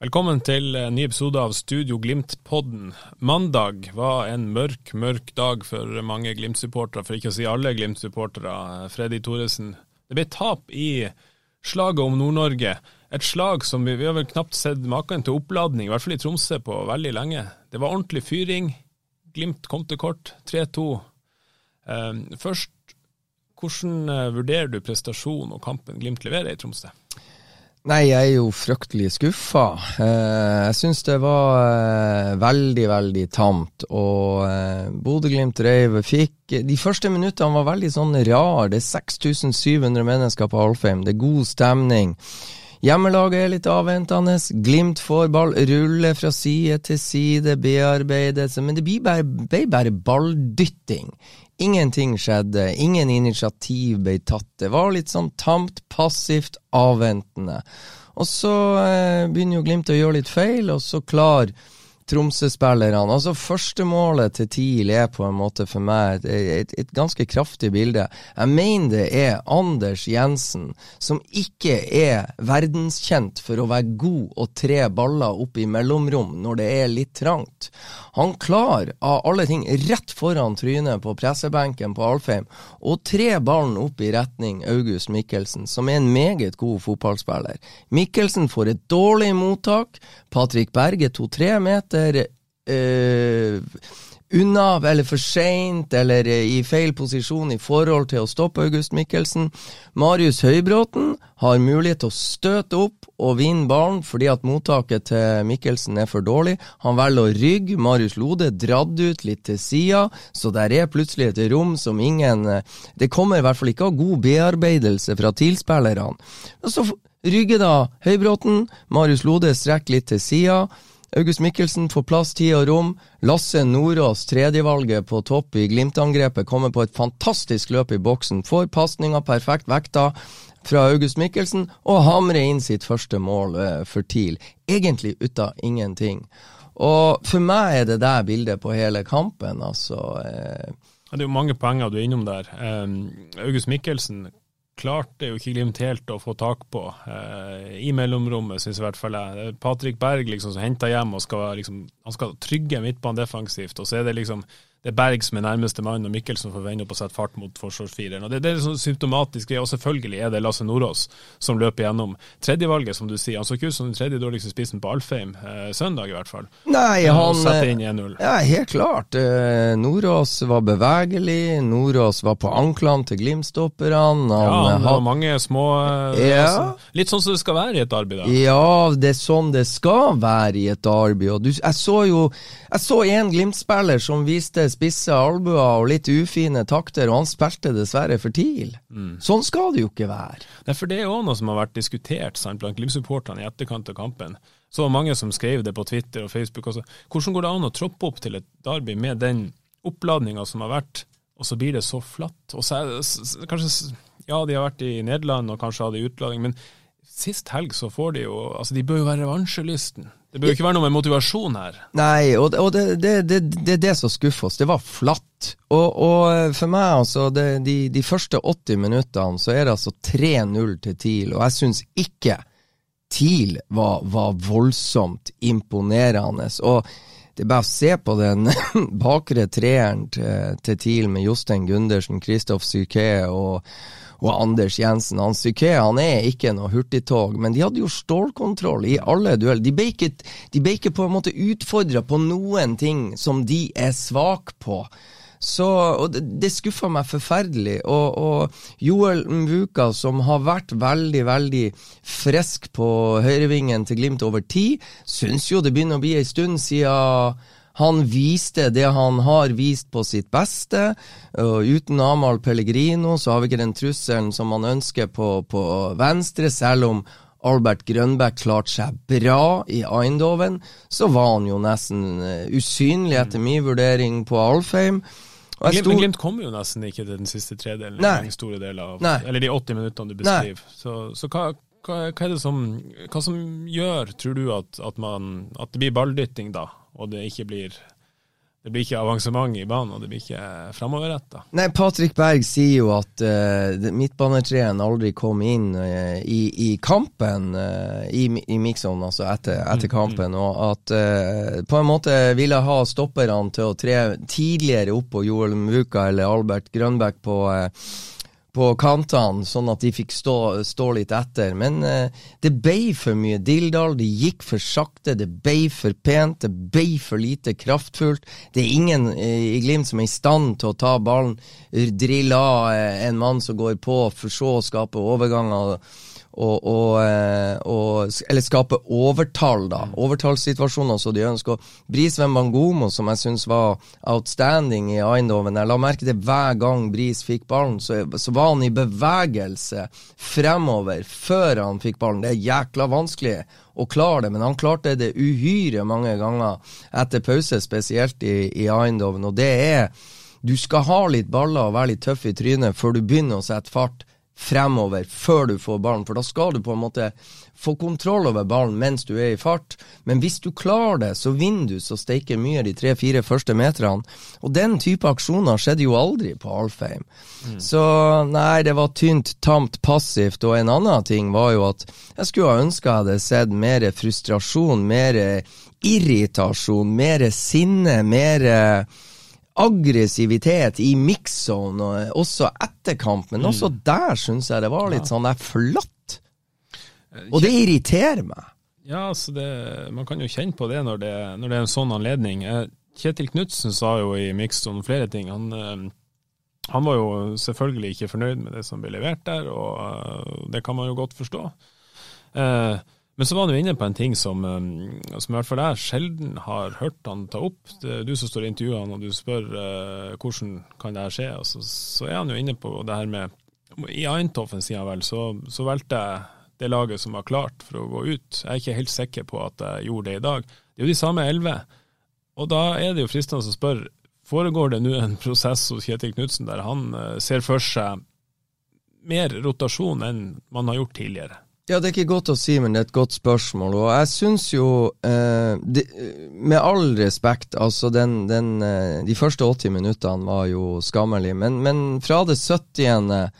Velkommen til en ny episode av Studio Glimt-podden. Mandag var en mørk, mørk dag for mange Glimt-supportere, for ikke å si alle Glimt-supportere. Freddy Thoresen. Det ble tap i slaget om Nord-Norge. Et slag som vi, vi har vel knapt sett maken til oppladning, i hvert fall i Tromsø, på veldig lenge. Det var ordentlig fyring. Glimt kom til kort, 3-2. Eh, først, hvordan eh, vurderer du prestasjonen og kampen Glimt leverer i Tromsø? Nei, jeg er jo fryktelig skuffa. Eh, jeg syns det var eh, veldig, veldig tamt. Og eh, Bodø-Glimt reiv fikk De første minuttene var veldig sånn rar. Det er 6700 mennesker på Alfheim. Det er god stemning. Hjemmelaget er litt avventende. Glimt får ball, ruller fra side til side, bearbeides. Men det ble bare, bare balldytting. Ingenting skjedde, ingen initiativ ble tatt. Det var litt sånn tamt, passivt, avventende. Og så eh, begynner jo Glimt å gjøre litt feil, og så klar Tromsø-spillerne. Altså Førstemålet til TIL er på en måte for meg et, et, et, ganske kraftig bilde. Jeg mener det er Anders Jensen, som ikke er verdenskjent for å være god og tre baller opp i mellomrom når det er litt trangt. Han klarer av alle ting rett foran trynet på pressebenken på Alfheim å tre ballen opp i retning August Mikkelsen, som er en meget god fotballspiller. Mikkelsen får et dårlig mottak. Patrick Berge to-tre meter eh, unna, eller for seint, eller i feil posisjon i forhold til å stoppe August Mikkelsen. Marius Høybråten har mulighet til å støte opp og vinne ballen fordi at mottaket til Mikkelsen er for dårlig. Han velger å rygge. Marius Lode dratt ut litt til sida, så der er plutselig et rom som ingen Det kommer i hvert fall ikke av god bearbeidelse fra tilspillerne. Så rygger da Høybråten. Marius Lode strekker litt til sida. August Mikkelsen får plass, tid og rom. Lasse Nordås, tredjevalget på topp i Glimt-angrepet, kommer på et fantastisk løp i boksen. Får pasninga perfekt vekta fra August Mikkelsen og hamrer inn sitt første mål eh, for TIL. Egentlig ut av ingenting. Og for meg er det der bildet på hele kampen, altså. Eh. Det er jo mange poenger du er innom der. Um, August Mikkelsen klarte jo ikke Glimt helt å få tak på eh, i mellomrommet, syns i hvert fall jeg. Patrick Berg liksom som henter hjem og skal, liksom, han skal trygge midtbanen defensivt, og så er det liksom det er Berg som er nærmeste mann, og Mikkelsen får vende opp og sette fart mot forsvarsfireren. Og Det, det er sånn symptomatisk, og selvfølgelig er det Lasse Nordås som løper gjennom. Tredjevalget, som du sier, han så ikke ut som den tredje dårligste spissen på Alfheim, eh, søndag i hvert fall. Nei, han Setter inn 1-0. Ja, helt klart. Eh, Nordås var bevegelig, Nordås var på anklene til Glimt-stopperne. Ja, han had- har mange små eh, Ja. altså, Litt sånn som det skal være i et arbeid, da. Ja, det er sånn det skal være i et arbeid. Og du, jeg så jo Jeg så en Glimt-spiller som viste spisse albuer og litt ufine takter, og han spilte dessverre for TIL. Sånn skal det jo ikke være. Nei, for det er òg noe som har vært diskutert sant, blant Glimt-supporterne i etterkant av kampen. Så mange som skrev det på Twitter og Facebook. Også. hvordan går det an å troppe opp til et derby med den oppladninga som har vært, og så blir det så flatt? Og så er, kanskje, ja, de har vært i Nederland og kanskje hadde utladning, men sist helg så får de jo Altså, de bør jo være revansjelysten. Det bør jo ikke være noe med motivasjon her. Nei, og, og det, det, det, det er det som skuffer oss. Det var flatt. Og, og for meg, altså, de, de første 80 minuttene så er det altså 3-0 til TIL, og jeg syns ikke TIL var, var voldsomt imponerende. Og det er bare å se på den bakre treeren til, til TIL med Jostein Gundersen, Kristoff Syrké og, og Anders Jensen. Han Syke han er ikke noe hurtigtog, men de hadde jo stålkontroll i alle dueller. De ble ikke, på en måte utfordra på noen ting som de er svake på. Så, og det, det skuffa meg forferdelig. Og, og, Joel Mvuka, som har vært veldig, veldig frisk på høyrevingen til Glimt over tid, syns jo det begynner å bli ei stund siden han viste det han har vist på sitt beste. og uten Amahl Pellegrino så har vi ikke den trusselen som man ønsker på, på venstre, selv om Albert Grønbæk klarte seg bra i Eindhoven, så var han jo nesten uh, usynlig etter min vurdering på Alfheim. Glimt, men Glimt kommer jo nesten ikke til den siste tredelen, Nei. store deler av, Nei. eller de 80 minuttene du beskriver. Nei. Så, så hva, hva, hva, er det som, hva som gjør, tror du, at, at, man, at det blir balldytting da, og det ikke blir det blir ikke avansement i banen, og det blir ikke framoverretta. Nei, Patrick Berg sier jo at uh, midtbanetreen aldri kom inn uh, i, i, kampen, uh, i, i mixon, altså etter, etter mm, kampen, mm. og at uh, på en måte ville ha stopperne til å tre tidligere opp på Joel Muka eller Albert Grønbæk på uh, på kantene, sånn at de fikk stå, stå litt etter. Men eh, det ble for mye Dildal, det gikk for sakte, det ble for pent, det ble for lite kraftfullt. Det er ingen eh, i Glimt som er i stand til å ta ballen, drille av eh, en mann som går på, for så å skape overganger og, og, eh, og, Eller skape overtall, da. Mm. Overtallssituasjoner så de ønsker. Brisveen Bangomo, som jeg syns var outstanding i Eindhoven Jeg la merke til hver gang Bris fikk ballen, så, så, var han i bevegelse fremover før han fikk ballen. Det er jækla vanskelig å klare det, men han klarte det uhyre mange ganger etter pause, spesielt i, i Eindhoven. Og det er du skal ha litt baller og være litt tøff i trynet før du begynner å sette fart fremover før du får ballen, for da skal du på en måte få kontroll over ballen mens du er i fart. Men hvis du klarer det, så vinner du så steiker mye de tre-fire første meterne. Og den type aksjoner skjedde jo aldri på Alfheim. Mm. Så nei, det var tynt, tamt, passivt. Og en annen ting var jo at jeg skulle ha ønska jeg hadde sett mer frustrasjon, mer irritasjon, mer sinne, mer aggressivitet i mix-zone, også etter kamp, men også mm. der syns jeg det var litt sånn der flatt. Eh, og det irriterer meg. Ja, altså det, man kan jo kjenne på det når det, når det er en sånn anledning. Eh, Kjetil Knutsen sa jo i mix-zone flere ting. Han, eh, han, var jo selvfølgelig ikke fornøyd med det som ble levert der, og det kan man jo godt forstå. Eh, men så var han jo inne på en ting som, um, som i hvert fall jeg sjelden har hørt han ta opp. Det er du som står i intervjuet han, og du spør uh, hvordan kan det her skje. Altså, så er han jo inne på det her med I Eintoffen, sier han vel, så, så valgte jeg det laget som var klart for å gå ut. Jeg er ikke helt sikker på at jeg gjorde det i dag. Det er jo de samme elleve. Og da er det jo fristende å spørre, foregår det nå en prosess hos Kjetil Knutsen der han uh, ser for seg mer rotasjon enn man har gjort tidligere? Ja, det er ikke godt å si, men det er et godt spørsmål. Og jeg syns jo, eh, de, med all respekt, altså den, den, eh, De første 80 minuttene var jo skammelige, men, men fra det 70.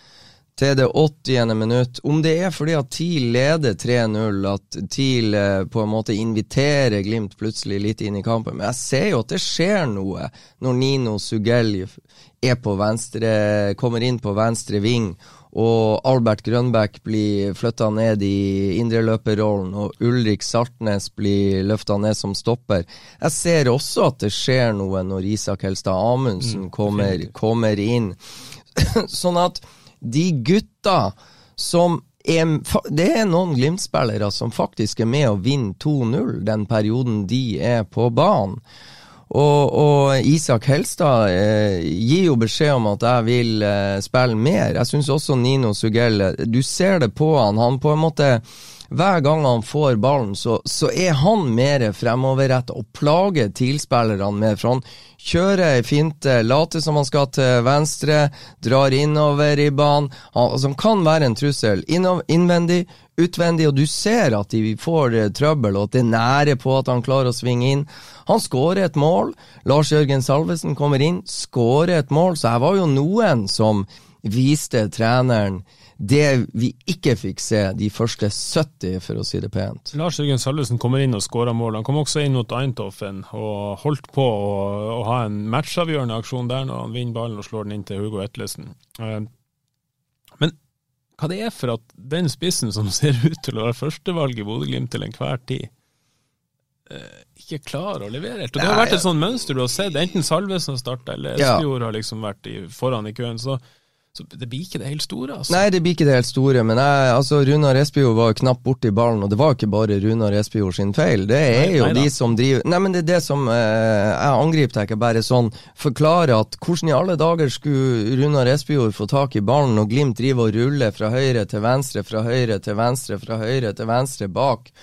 til det 80. minutt, om det er fordi at TIL leder 3-0, at TIL eh, på en måte inviterer Glimt plutselig litt inn i kampen, men jeg ser jo at det skjer noe når Nino Sugell er på venstre, kommer inn på venstre ving og Albert Grønbæk blir flytta ned i indreløperrollen, og Ulrik Saltnes blir løfta ned som stopper. Jeg ser også at det skjer noe når Isak Helstad Amundsen mm, kommer, kommer, inn. sånn at de gutta som er, det er noen Glimt-spillere som faktisk er med å vinne 2-0 den perioden de er på banen. Og, og, Isak Helstad eh, gir jo beskjed om at jeg vil eh, spille mer. Jeg syns også Nino Sugell Du ser det på han. Han på en måte hver gang han får ballen, så, så er han mer fremoverretta og plager tilspillerne mer. For han kjører finte, later som han skal til venstre, drar innover i banen. Han, altså, han kan være en trussel. innvendig, utvendig, og du ser at de får uh, trøbbel, og at det er nære på at han klarer å svinge inn. Han skårer et mål. Lars Jørgen Salvesen kommer inn, skårer et mål. Så her var jo noen som viste treneren det vi ikke fikk se de første 70, for å si det pent. Lars Jørgen Salvesen kommer inn og skårer mål. Han kom også inn mot Eintoffen og holdt på å, å ha en matchavgjørende aksjon der når han vinner ballen og slår den inn til Hugo Etlesen. Eh, men hva det er for at den spissen som ser ut til å være førstevalg i Bodø-Glimt til enhver tid, eh, ikke klarer å levere helt. Og Det har vært et sånt mønster du har sett, enten Salvesen har starta, eller Espejord har liksom vært i, foran i køen. så så det blir ikke det helt store, altså. Nei, det blir ikke det helt store, men jeg, altså, Runar Espejord var jo knapt borti ballen, og det var ikke bare Runar Espejord sin feil. Det er nei, jo nei, de som driver Nei, men det er det som eh, Jeg angriper deg ikke bare sånn. Forklare at hvordan i alle dager skulle Runar Espejord få tak i ballen og Glimt driver og ruller fra høyre til venstre, fra høyre til venstre, fra høyre til venstre bak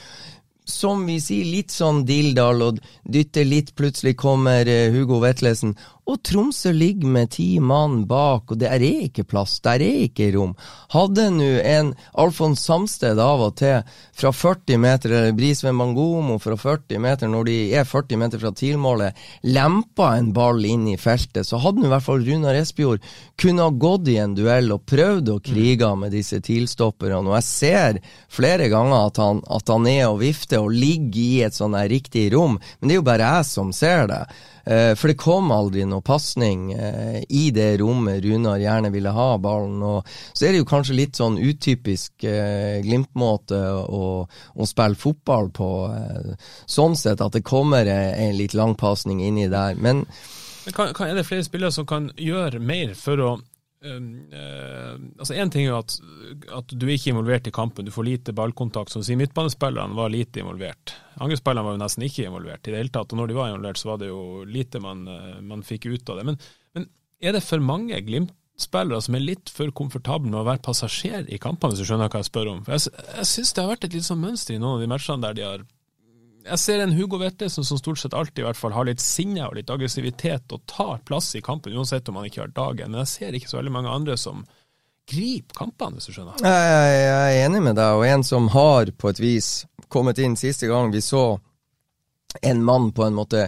som vi sier, litt sånn Dildal og dytter litt, plutselig kommer uh, Hugo Vetlesen. Og Tromsø ligger med ti mann bak, og der er ikke plass, der er ikke rom. Hadde nå en Alfons Samsted av og til fra 40 meter, eller Brisveen Mangomo fra 40 meter, når de er 40 meter fra tilmålet, lempa en ball inn i feltet, så hadde nå i hvert fall Runar Espejord kunne ha gått i en duell og prøvd å krige med disse tilstopperne. Og jeg ser flere ganger at han, at han er og vifter og ligger i et sånn riktig rom, men det er jo bare jeg som ser det. Eh, for det kom aldri noe pasning eh, i det rommet Runar gjerne ville ha ballen. og Så er det jo kanskje litt sånn utypisk eh, Glimt-måte å, å, spille fotball på, sånn sett at det kommer en litt lang pasning inni der. Men, Men kan, kan, er det flere spillere som kan gjøre mer for å Uh, altså Én ting er jo at, at, du er ikke involvert i kampen, du får lite ballkontakt. Som sier midtbanespillerne var lite involvert. Angrepsspillerne var jo nesten ikke involvert i det hele tatt. Og når de var involvert, så var det jo lite man, uh, man fikk ut av det. Men, men er det for mange Glimt-spillere som er litt for komfortable med å være passasjer i kampene, hvis du skjønner hva jeg spør om? For Jeg, jeg syns det har vært et litt sånn mønster i noen av de matchene der de har jeg ser en Hugo Vettesen som stort sett alltid i hvert fall har litt sinne og litt aggressivitet og tar plass i kampen, uansett om han ikke har dagen. Men jeg ser ikke så veldig mange andre som griper kampene, hvis du skjønner. Jeg, jeg er enig med deg, og en som har på et vis kommet inn siste gang vi så en mann på en måte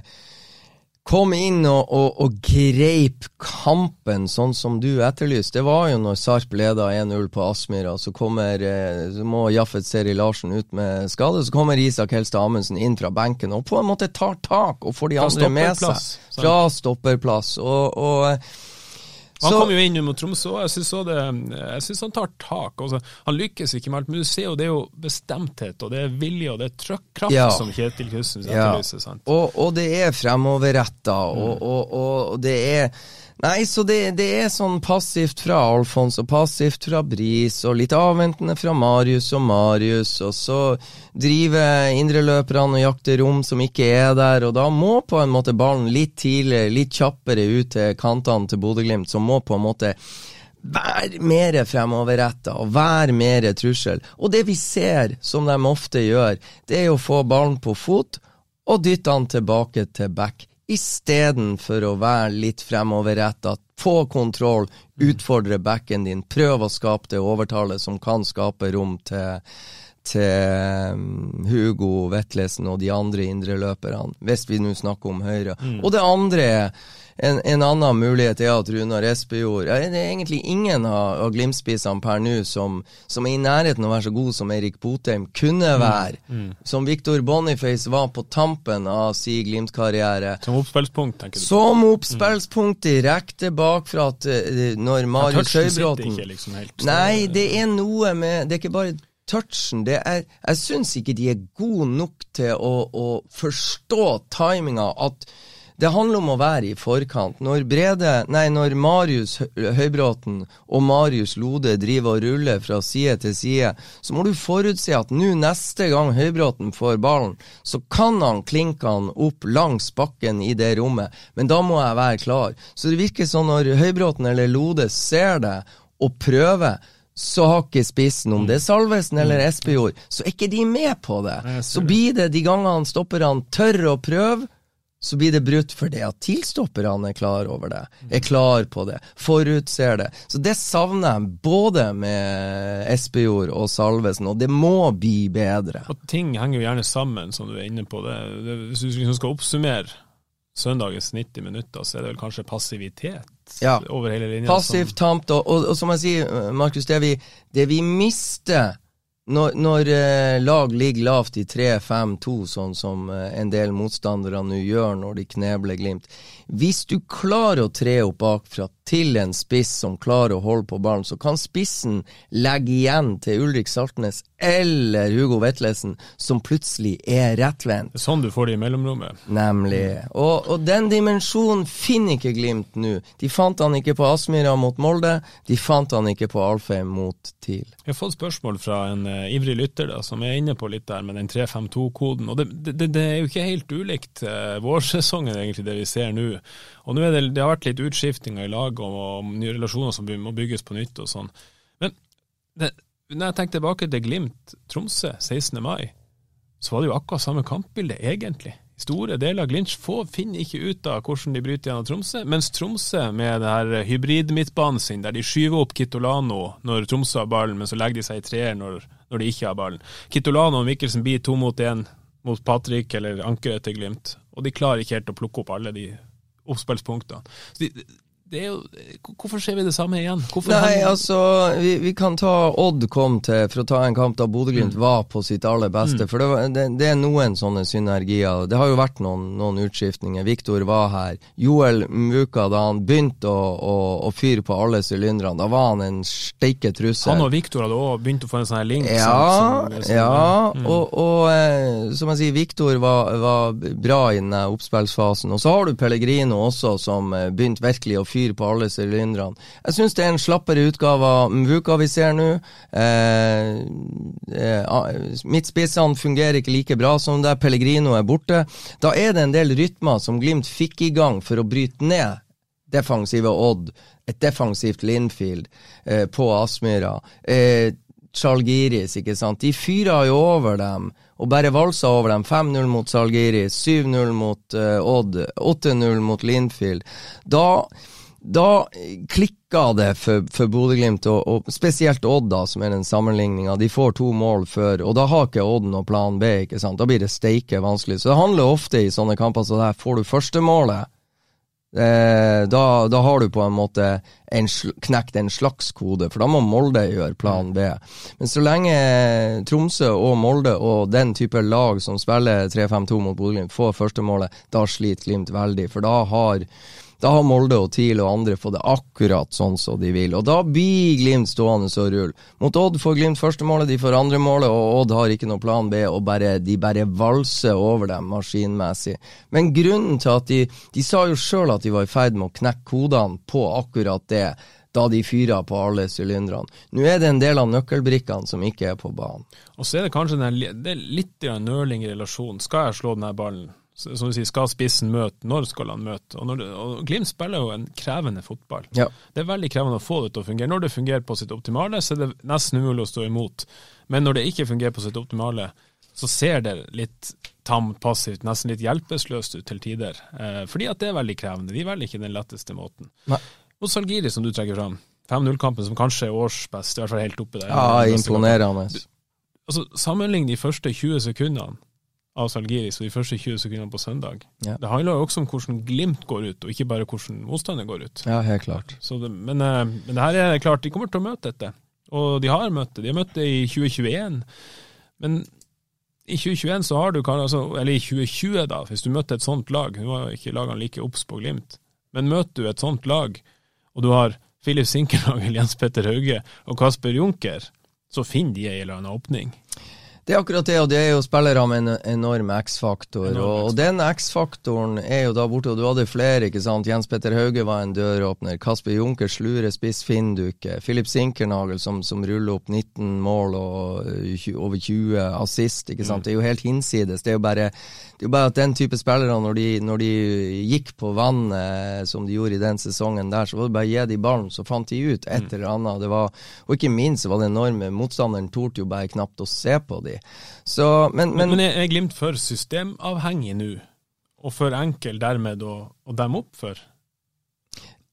kom inn og, og, og, greip kampen sånn som du etterlyste. Det var jo når Sarp leda 1-0 på Aspmyra, så kommer eh, så må Jaffet Seri Larsen ut med skade. Så kommer Isak Helstad Amundsen inn fra benken og på en måte tar tak og får de andre med seg. Fra stopperplass. og, og han kom jo inn mot Tromsø, og jeg syns han tar tak. Også. Han lykkes ikke med alt, men du ser jo det er jo bestemthet, og det er vilje, og det er trøkk, kraft ja. som Kjetil Kussen etterlyser. Ja. Og, og, det er fremoverretta, mm. og, og, og, det er Nei, så det, det, er sånn passivt fra Alfons og passivt fra Bris, og litt avventende fra Marius og Marius, og så driver indreløperne og jakter rom som ikke er der, og da må på en måte ballen litt tidligere, litt kjappere ut til kantene til Bodø-Glimt, som må på en måte være mer fremoverretta og være mer trussel. Og det vi ser, som de ofte gjør, det er å få ballen på fot og dytte han tilbake til back istedenfor å være litt fremoverretta, få kontroll, utfordre backen din, prøve å skape det overtallet som kan skape rom til, til um, Hugo Vetlesen og de andre indreløperne, hvis vi nå snakker om Høyre. Mm. Og det andre er en, en, annen mulighet er at Runar Espejord Det er egentlig ingen av, av Glimt-spissene per nå som, som, er i nærheten av å være så god som Erik Botheim kunne mm. være. Mm. Mm. Som Victor Boniface var på tampen av sin Glimt-karriere. Som oppspillspunkt, tenker du? Som oppspillspunkt direkte bakfra at uh, når Marius Høybråten liksom Nei, det er noe med Det er ikke bare touchen det er, Jeg syns ikke de er gode nok til å, å forstå timinga. At det handler om å være i forkant. Når, Brede, nei, når Marius Høybråten og Marius Lode driver og ruller fra side til side, så må du forutse at nå neste gang Høybråten får ballen, så kan han klinke han opp langs bakken i det rommet, men da må jeg være klar. Så det virker sånn når Høybråten eller Lode ser det og prøver, så har ikke spissen, om det er Salvesen eller Espejord, så er ikke de med på det. Så blir det de gangene stopperne tør å prøve, så blir det brutt for det at tilstopperne er klar over det, er klar på det, forutser det. Så det savner jeg både med Espejord og Salvesen, og det må bli bedre. Og ting henger jo gjerne sammen, som du er inne på. Det, det, hvis du liksom skal oppsummere søndagens 90 minutter, så er det vel kanskje passivitet ja. over hele linja. Passivt, tamt, og, og, og, som jeg sier, Markus, det vi, det vi mister når, når eh, lag ligger lavt i 3-5-2, sånn som eh, en del motstandere nå gjør når de knebler Glimt Hvis du klarer å tre opp bakfra til en spiss som klarer å holde på ballen, så kan spissen legge igjen til Ulrik Saltnes eller Hugo Vetlesen, som plutselig er rettvendt. Sånn du får det i mellomrommet. Nemlig. Og, og den dimensjonen finner ikke Glimt nå. De fant han ikke på Aspmyra mot Molde, de fant han ikke på Alfheim mot TIL. Jeg har fått spørsmål fra en uh, ivrig lytter da, som er inne på litt der med den 352-koden. og det, det, det, er jo ikke helt ulikt uh, vårsesongen, egentlig, det vi ser nå. Og nå er det, det har vært litt utskiftinger i lag og, og nye relasjoner som må bygges på nytt og sånn. Men det, når jeg tenker tilbake til Glimt-Tromsø 16. mai, så var det jo akkurat samme kampbilde, egentlig. Store deler av Glimt finner ikke ut av hvordan de bryter gjennom Tromsø, mens Tromsø med det her hybrid-midtbanen sin, der de skyver opp Kitolano når Tromsø har ballen, men så legger de seg i treer når, når, de ikke har ballen. Kitolano og Mikkelsen blir to mot én mot Patrick eller ankeret til Glimt, og de klarer ikke helt å plukke opp alle de oppspillspunktene. Så de, jo, hvorfor ser vi det samme igjen? Hvorfor Nei, altså, vi, vi, kan ta Odd kom til for å ta en kamp da Bodø-Glimt mm. var på sitt aller beste. Mm. For det, var, det, det, er noen sånne synergier. Det har jo vært noen, noen utskiftninger. Viktor var her. Joel Muka, da han begynte å, å, å fyre på alle sylinderne, da var han en steike trussel. Han og Viktor hadde òg begynt å få en sånn her link? Ja, som, som, ja mm. og, og eh, som jeg sier, Viktor var, var, bra i den oppspillsfasen. Og så har du Pellegrino også, som eh, begynte virkelig å fyre fyr på alle sylinderne. Jeg syns det er en slappere utgave av Mvuka vi ser nå. Eh, eh, Midtspissene fungerer ikke like bra som der Pellegrino er borte. Da er det en del rytmer som Glimt fikk i gang for å bryte ned defensive Odd, et defensivt Linfield eh, på Aspmyra. Eh, Chalgiris, ikke sant. De fyra jo over dem og bare valsa over dem. 5-0 mot Salgiris, 7-0 mot uh, Odd, 8-0 mot Linfield. Da da klikka det for, for Bodø-Glimt, og, og, spesielt Odd, da, som er den sammenligninga. De får to mål før, og da har ikke Odd noe plan B. ikke sant? Da blir det steike vanskelig. Så det handler ofte i sånne kamper så der får du førstemålet. Eh, da, da, har du på en måte en knekt en slags kode, for da må Molde gjøre plan B. Men så lenge Tromsø og Molde og den type lag som spiller 3-5-2 mot Bodø-Glimt, får førstemålet, da sliter Glimt veldig. For da har da har Molde og TIL og andre fått det akkurat sånn som de vil. Og da blir Glimt stående og rulle. Mot Odd får Glimt første målet, de får andre målet, og Odd har ikke noe plan B, og bare, de bare valser over dem maskinmessig. Men grunnen til at de De sa jo sjøl at de var i ferd med å knekke kodene på akkurat det da de fyra på alle sylinderne. Nå er det en del av nøkkelbrikkene som ikke er på banen. Og så er det kanskje den, det litt nøling i relasjonen. Skal jeg slå denne ballen? Som du sier, skal spissen møte, når skal han møte? Og, det, og Glimt spiller jo en krevende fotball. Ja. Det er veldig krevende å få det til å fungere. Når det fungerer på sitt optimale, så er det nesten umulig å stå imot. Men når det ikke fungerer på sitt optimale, så ser det litt tamt, passivt, nesten litt hjelpeløst ut til tider. Eh, fordi at det er veldig krevende. De velger ikke den letteste måten. Nei. Og Salgiri, som du trekker fram. 5-0-kampen som kanskje er årsbest, i hvert fall helt oppe der. Ja, imponerende. Altså, Sammenlign de første 20 sekundene av Salgiris og de første 20 sekundene på søndag. Ja. Det handler jo også om hvordan Glimt går ut, og ikke bare hvordan motstander går ut. Ja, helt klart. Det, men, eh, men, det her er klart, de kommer til å møte dette. Og de har møtt det. De har møtt det i 2021. Men i 2021 så har du altså, Eller i 2020, da, hvis du møter et sånt lag Nå var ikke lagene like obs på Glimt, men møter du et sånt lag, og du har Filip Sinkernagel, Jens Petter Hauge og Kasper Junker, så finner de en eller annen åpning. Det er akkurat det, og det er jo spillere med en enorm X-faktor. Og, og, den X-faktoren er jo da borte, og du hadde flere, ikke sant. Jens Petter Hauge var en døråpner. Kasper Junker slurer spiss Finnduke. Philip Sinkernagel som, som, ruller opp 19 mål og over 20 assist, ikke sant. Mm. Det er jo helt hinsides. Det er jo bare, det er jo bare at den type spillere, når de, når de gikk på vannet som de gjorde i den sesongen der, så var det bare å gi de ballen, så fant de ut et mm. eller annet. Det var, og ikke minst var det enorme. Motstanderen torde jo bare knapt å se på de. Så, men, men, men er Glimt for systemavhengig nå, og for enkel dermed å, å demme opp for?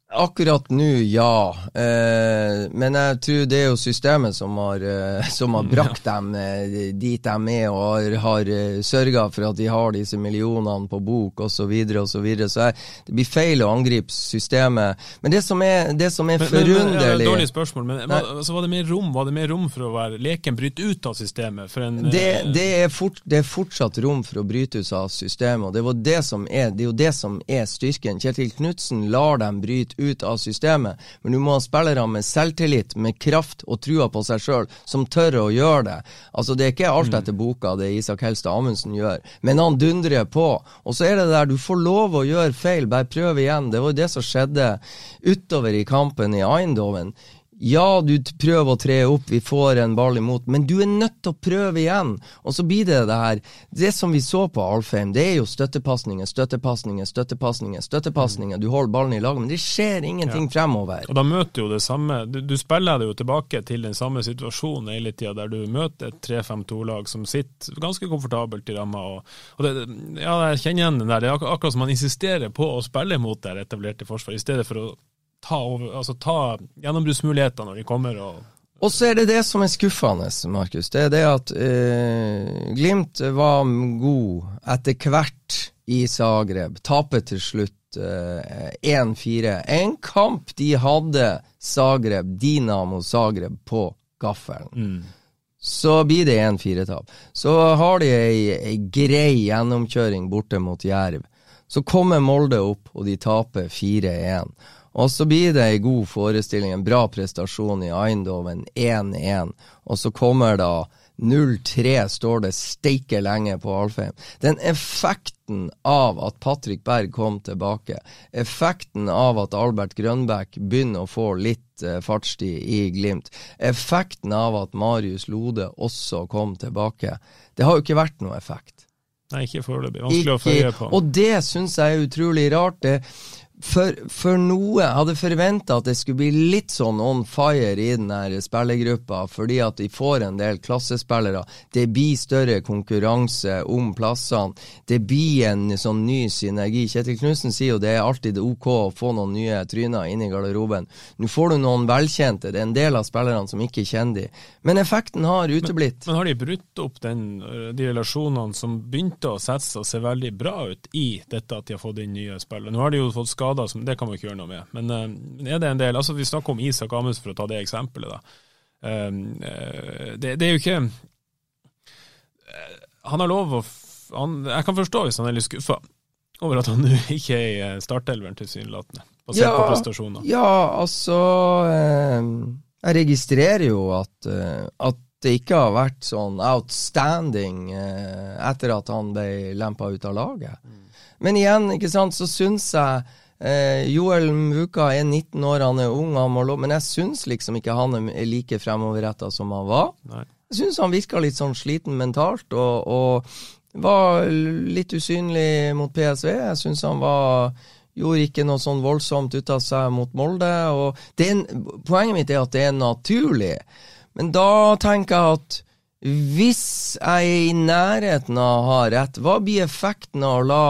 Akkurat nå, ja. Eh, men jeg tror det er jo systemet som har, eh, som har brakt dem eh, dit de er, og har, har eh, sørga for at de har disse millionene på bok osv. Så, videre, og så, videre. så jeg, det blir feil å angripe systemet. Men det som er, det som er men, forunderlig ja, Dårlig spørsmål, men var, altså, var, det mer rom, var det mer rom for å være leken bryte ut av systemet? En, det, det, er fort, det, er fortsatt rom for å bryte ut av systemet, og det, var det, som er, det er jo det som er styrken. Kjetil Knutsen lar dem bryte ut av systemet, men du må ha spillere med selvtillit, med kraft og trua på seg sjøl, som tør å gjøre det. Altså Det er ikke alt etter boka det Isak Helstad Amundsen gjør, men han dundrer på. Og så er det der, du får lov å gjøre feil, bare prøv igjen. Det var jo det som skjedde utover i kampen i Eindhoven. Ja, du prøver å tre opp, vi får en ball imot, men du er nødt til å prøve igjen. Og så blir det det her Det som vi så på Alfheim, det er jo støttepasninger, støttepasninger, støttepasninger. støttepasninger. Du holder ballen i lag, men det skjer ingenting ja. fremover. Og da møter jo det samme Du, du spiller det jo tilbake til den samme situasjonen hele tida, der du møter et 3-5-2-lag som sitter ganske komfortabelt i ramma. Og, og det, ja, jeg kjenner igjen den der. Det er akkurat som man insisterer på å spille mot det etablerte forsvaret, i stedet for å ta, over, altså ta gjennombruddsmuligheter når de kommer. og og så er det det som er skuffende, Markus. Det er det at eh, Glimt var god etter hvert i Zagreb. Taper til slutt eh, 1-4. En kamp de hadde Zagreb, Dinamo Zagreb, på gaffelen. Mm. Så blir det 1-4-tap. Så har de ei, ei grei gjennomkjøring borte mot Jerv. Så kommer Molde opp, og de taper 4-1. Og så blir det ei god forestilling, en bra prestasjon i Eindhoven, 1-1. Og så kommer da 0-3, står det steike lenge på Alfheim. Den effekten av at Patrick Berg kom tilbake, effekten av at Albert Grønbæk begynner å få litt eh, fartstid i Glimt, effekten av at Marius Lode også kom tilbake, det har jo ikke vært noe effekt. Nei, ikke foreløpig. Vanskelig å følge på. Og det syns jeg er utrolig rart. Det, for, for, noe Jeg hadde forventa at det skulle bli litt sånn on fire i den her spillergruppa, fordi at de får en del klassespillere. Det blir større konkurranse om plassene. Det blir en sånn ny synergi. Kjetil Knutsen sier jo det er alltid ok å få noen nye tryner inn i garderoben. Nå får du noen velkjente. Det er en del av spillerne som ikke kjenner de. Men effekten har uteblitt. Men, men har de brutt opp den, de relasjonene som begynte å sette seg og se veldig bra ut i dette at de har fått inn nye spillere? Nå har de jo fått skade skader, som, det kan man ikke gjøre noe med. Men uh, er det en del altså Vi snakker om Isak Amundsen, for å ta det eksempelet. da. Uh, det, det, er jo ikke uh, Han har lov å han, Jeg kan forstå hvis han er litt skuffa over at han nå ikke er i startelveren, tilsynelatende, basert ja, på prestasjoner. Ja, altså Jeg registrerer jo at, at det ikke har vært sånn outstanding etter at han ble lempa ut av laget. Mm. Men igjen, ikke sant, så syns jeg Eh, Joel Muka er 19 år, han er ung, han må lov, men jeg syns liksom ikke han er like fremoverretta som han var. Nei. Jeg syns han virka litt sånn sliten mentalt, og, og var litt usynlig mot PSV. Jeg syns han var Gjorde ikke noe sånn voldsomt ut av seg mot Molde. og en, Poenget mitt er at det er naturlig. Men da tenker jeg at hvis jeg er i nærheten av å ha rett, hva blir effekten av å la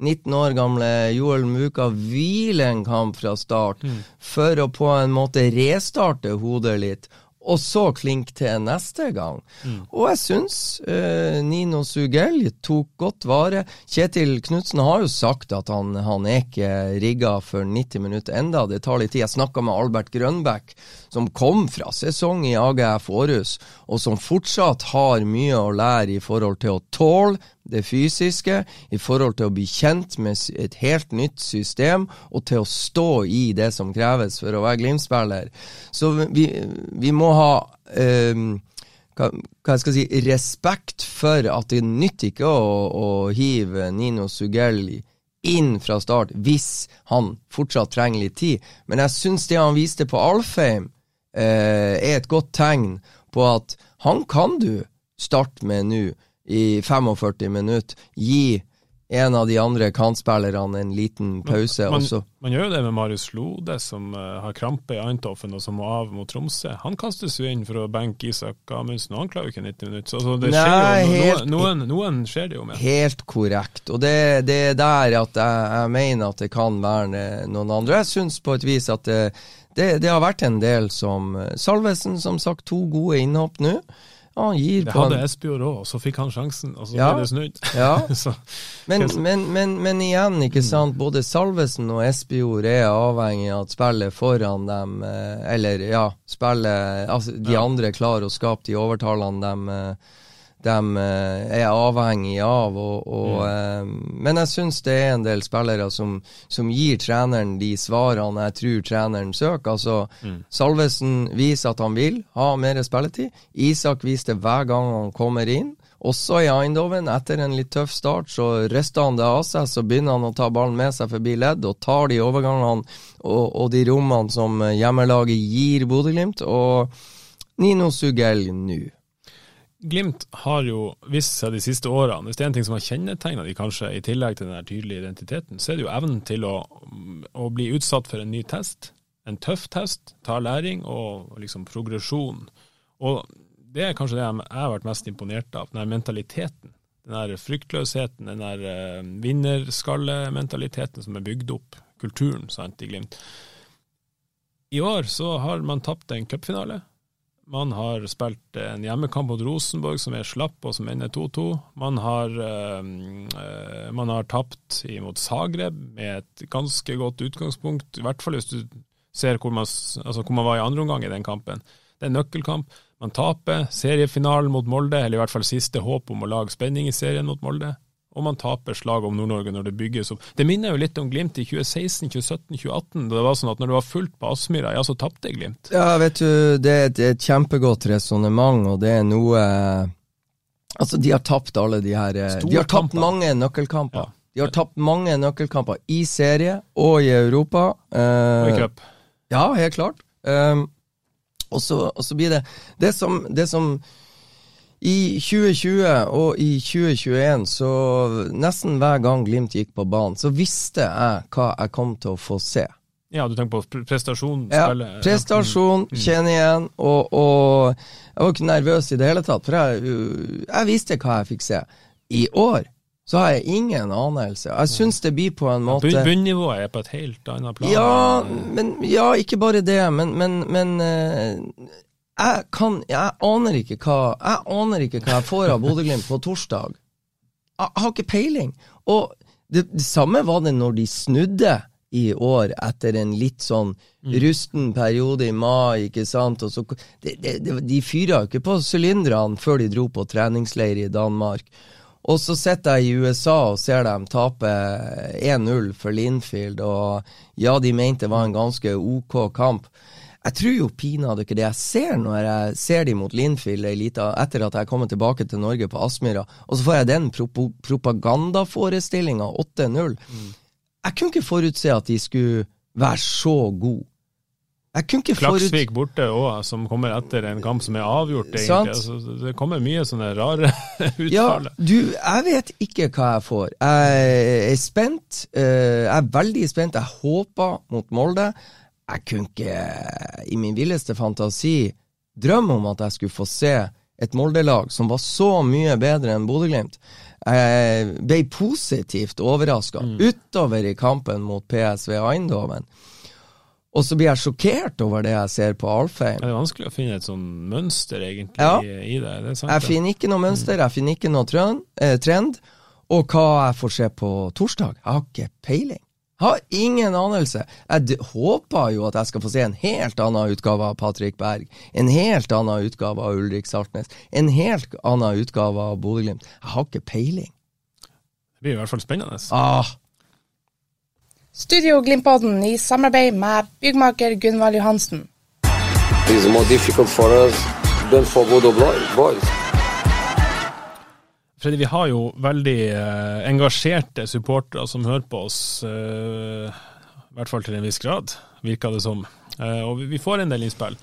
19 år gamle Joel Muka hvile en kamp fra start mm. for å på en måte restarte hodet litt, og så klink til neste gang. Mm. Og jeg syns eh, Nino Sugell tok godt vare. Kjetil Knutsen har jo sagt at han, han er ikke rigga for 90 minutter enda. Det tar litt tid. Jeg snakka med Albert Grønbæk, som kom fra sesong i AGF Århus, og som fortsatt har mye å lære i forhold til å tåle det fysiske, i forhold til å bli kjent med et helt nytt system, og til å stå i det som kreves for å være Glimt-spiller. Så vi, vi, må ha um, hva, hva jeg skal si, respekt for at det nytter ikke å, å hive Nino Sugell inn fra start hvis han fortsatt trenger litt tid. Men jeg syns det han viste på Alfheim, eh, er et godt tegn på at han kan du starte med nå i 45 minutter. Gi en av de andre kantspillerne en liten pause. Man, man, man gjør jo det med Marius Lode, som uh, har krampe i Eintoffen og som må av mot Tromsø. Han kastes jo inn for å benke Isak Amundsen, og han klarer jo ikke 90 minutter. Så, altså, det Nei, skjer jo, helt, noen, noen, skjer det jo med. Helt korrekt. Og det, det er der at jeg, jeg, mener at det kan være noen andre. Jeg syns på et vis at det, det, det har vært en del som Salvesen, som sagt, to gode innhopp nå. Han gir det hadde Espejord òg, så fikk han sjansen, og så ja, ble det snudd. Ja. men, men, men, men, igjen, ikke sant. Både Salvesen og Espejord er avhengig av at spillet foran dem, eh, eller ja, spillet altså, De ja. andre klarer å skape de overtallene de, de eh, er avhengig av. Og, og, mm. men jeg syns det er en del spillere som, som, gir treneren de svarene jeg tror treneren søker. Altså, mm. Salvesen viser at han vil ha mer spilletid. Isak viser det hver gang han kommer inn. Også i Eindhoven, etter en litt tøff start, så rister han det av seg. Så begynner han å ta ballen med seg forbi ledd og tar de overgangene og, og de rommene som hjemmelaget gir Bodø-Glimt. Og Nino Sugell nå. Glimt har jo vist seg de siste årene, hvis det er en ting som har kjennetegna de kanskje, i tillegg til den tydelige identiteten, så er det jo evnen til å, å, bli utsatt for en ny test. En tøff test, ta læring og liksom progresjon. Og det er kanskje det jeg har vært mest imponert av, den her mentaliteten. Den her fryktløsheten, den her uh, vinnerskallementaliteten som er bygd opp, kulturen sant, i Glimt. I år så har man tapt en cupfinale. Man har spilt en hjemmekamp mot Rosenborg som er slapp og som ender 2-2. Man uh, man har tapt imot Zagreb med et ganske godt utgangspunkt, i hvert fall hvis du ser hvor man, altså hvor man var i andre omgang i den kampen. Det er en nøkkelkamp. Man taper seriefinalen mot Molde, eller i hvert fall siste håp om å lage spenning i serien mot Molde. Og man taper slaget om Nord-Norge når det bygges opp. Det minner jo litt om Glimt i 2016, 2017, 2018. Da det var sånn at når det var fullt på Aspmyra, ja, så tapte Glimt. Ja, vet du, det er et, et kjempegodt resonnement, og det er noe Altså, de har tapt alle de her Store De har tapt mange nøkkelkamper. Ja. De har tapt mange nøkkelkamper i serie og i Europa. Uh, og i cup. Ja, helt klart. Um, og så blir det det som, det som i 2020 og i 2021, så nesten hver gang Glimt gikk på banen, så visste jeg hva jeg kom til å få se. Ja, du tenker på prestasjon? Ja, prestasjon, mm. kjenne igjen, og, og, jeg var ikke nervøs i det hele tatt, for jeg, jeg visste hva jeg fikk se. I år så har jeg ingen anelse. Jeg syns det blir på en måte Bunnivået er på et helt annet plan? Ja, men, ja ikke bare det, men, men, men uh, jeg kan Jeg aner ikke hva Jeg aner ikke hva jeg får av Bodø-Glimt på torsdag. Jeg, har ikke peiling. Og det, det, samme var det når de snudde i år, etter en litt sånn mm. rusten periode i mai, ikke sant. Og så, det, de fyra jo ikke på sylinderne før de dro på treningsleir i Danmark. Og så sitter jeg i USA og ser dem tape 1-0 for Linfield, og ja, de mente det var en ganske OK kamp. Jeg tror jo pinadø ikke det jeg ser når jeg ser de mot Linfield etter at jeg kommer tilbake til Norge på Aspmyra, og så får jeg den pro propagandaforestillinga 8-0. Mm. Jeg kunne ikke forutse at de skulle være så gode. Jeg kunne ikke Klaksvik borte òg, som kommer etter en kamp som er avgjort, egentlig. Altså, det kommer mye sånne rare uttaler. Ja, du, jeg vet ikke hva jeg får. Jeg er spent. Eh, jeg er veldig spent. Jeg håper mot Molde. Jeg kunne ikke, i min villeste fantasi, drømme om at jeg skulle få se et Molde-lag som var så mye bedre enn Bodø-Glimt. Jeg ble positivt overraska mm. utover i kampen mot PSV Eindhoven. Og så blir jeg sjokkert over det jeg ser på Alfheim. Det er vanskelig å finne et sånn mønster, egentlig, ja. i, det. det sant, jeg finner ikke noe mønster, jeg finner ikke noe trend, eh, trend. Og hva jeg får se på torsdag, jeg har ikke peiling. Har ingen anelse. Jeg håper jo at jeg skal få se en helt annen utgave av Patrick Berg. En helt annen utgave av Ulrik Saltnes. En helt annen utgave av Bodø-Glimt. Jeg har ikke peiling. Det blir i hvert fall spennende. Ah, Studio Glimpodden i samarbeid med byggmaker Gunvald Johansen. It's more difficult for us than for Bodo Boys. Freddy, vi har jo veldig eh, engasjerte supportere som hører på oss, eh, i hvert fall til en viss grad, virker det som. Eh, og vi får en del innspill.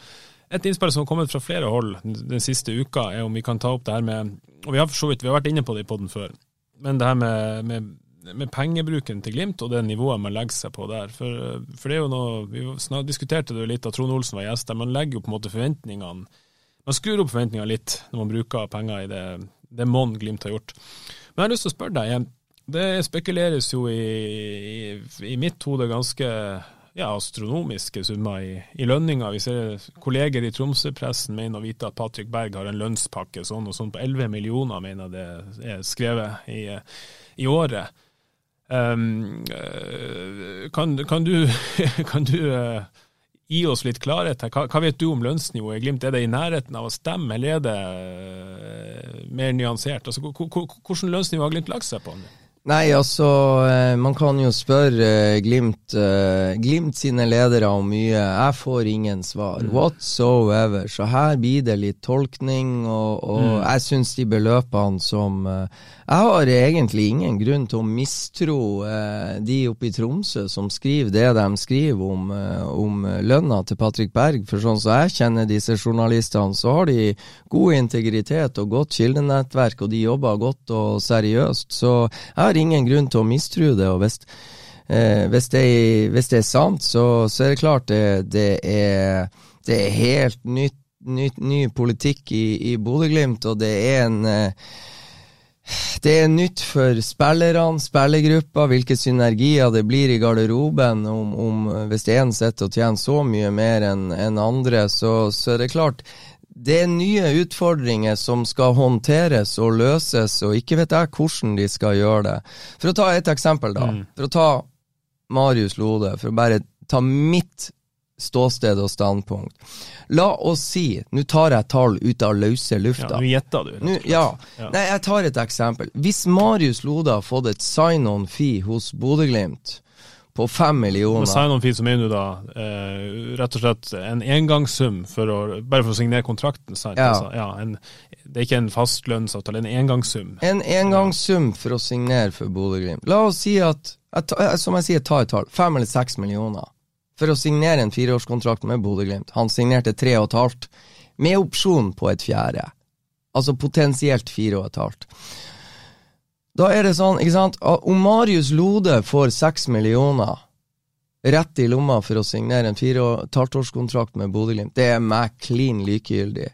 Et innspill som har kommet fra flere hold den siste uka, er om vi kan ta opp det her med Og vi har for så vidt vi har vært inne på det i poden før, men det her med, med med pengebruken til Glimt og det nivået man legger seg på der. For, for det er jo noe, Vi diskuterte det jo litt da Trond Olsen var gjest der. Man legger jo på en måte forventningene Man skrur opp forventningene litt når man bruker penger i det, det monn Glimt har gjort. Men jeg har lyst til å spørre deg. Det spekuleres jo i, i, i mitt hode ganske ja, astronomiske summer i, i lønninger. Vi ser kolleger i Tromsø-pressen mener å vite at Patrick Berg har en lønnspakke sånn og sånn på 11 millioner, mener det er skrevet i, i året. Um, kan, kan, du, kan du uh, gi oss litt klarhet her. Hva, hva vet du om lønnsnivået i Glimt? Er det i nærheten av å stemme, eller er det uh, mer nyansert? Altså, Hvordan lønnsnivå har Glimt lagt seg på? Nei, altså, eh, man kan jo spørre eh, Glimt, Glimt sine ledere om mye. Jeg får ingen svar mm. whatsoever. Så her blir det litt tolkning, og, og mm. jeg syns de beløpene som jeg har egentlig ingen grunn til å mistro eh, de oppe i Tromsø som skriver det de skriver om, eh, om lønna til Patrick Berg. For sånn som jeg kjenner disse journalistene, så har de god integritet og godt kildenettverk, og de jobber godt og seriøst. Så jeg har ingen grunn til å mistro det. og hvis Eh, hvis, det hvis, det er, sant, så, så er det klart det, det, er, det er helt nytt, nytt, ny politikk i, i Bodø-Glimt, og det er en eh, det er nytt for spillerne, spillergruppa, hvilke synergier det blir i garderoben. Om, om Hvis én sitter og tjener så mye mer enn en andre, så, så, er det klart det er nye utfordringer som skal håndteres og løses, og ikke vet jeg hvordan de skal gjøre det. For å ta et eksempel, da. Mm. For å ta Marius Lode, for å bare ta mitt ståsted og standpunkt. La oss si, nå tar jeg tall ut av løse lufta. Ja, Nå gjetter du. Nå, ja. ja. Nei, jeg tar et eksempel. Hvis Marius Lode har fått et sign-on-fee hos Bodø-Glimt på fem millioner Med sign-on-fee så mener du da eh, rett og slett en engangssum for å, bare for å signere kontrakten? Sant? Ja. Altså, ja en, det er ikke en fast lønnsavtale, en engangssum? En engangssum for å signere for Bodø-Glimt. La oss si at, som jeg sier, ta et tall, fem eller seks millioner for å signere en fireårskontrakt med Bodø-Glimt. Han signerte tre og et halvt, med opsjon på et fjerde. Altså potensielt fire og et halvt. Da er det sånn, ikke sant, om Marius Lode får seks millioner rett i lomma for å signere en fire og et halvt årskontrakt med Bodø-Glimt, det er meg klin likegyldig.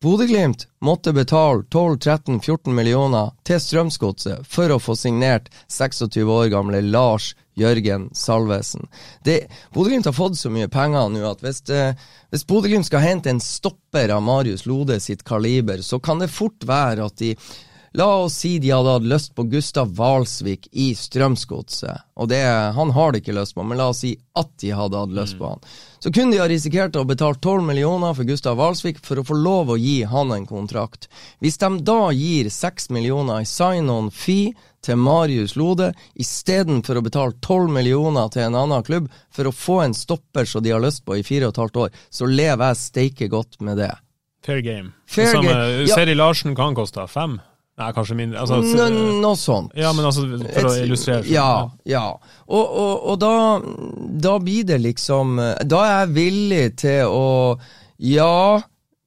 Bodø-Glimt måtte betale 12-13-14 millioner til Strømsgodset for å få signert 26 år gamle Lars Jørgen Salvesen. Bodø-Glimt har fått så mye penger nå at hvis, eh, hvis Bodø-Glimt skal hente en stopper av Marius Lode sitt kaliber, så kan det fort være at de La oss si de hadde hatt lyst på Gustav Hvalsvik i Strømsgodset, og det, han har de ikke lyst på, men la oss si at de hadde hatt lyst på han. Så kunne de ha risikert å betale 12 millioner for Gustav Hvalsvik for å få lov å gi han en kontrakt. Hvis de da gir 6 millioner i sign-on fee til Marius Lode, istedenfor å betale 12 millioner til en annen klubb for å få en stopper som de har lyst på i fire og et halvt år, så lever jeg steike godt med det. Fair game. Fair det samme, game. Ja. Seri Larsen kan koste fem. Nei, kanskje mindre. Altså, Nå, no, sånt. Ja, men altså, for å illustrere. Ja, ja. Og, og, og da, da, blir det liksom Da er jeg villig til å Ja,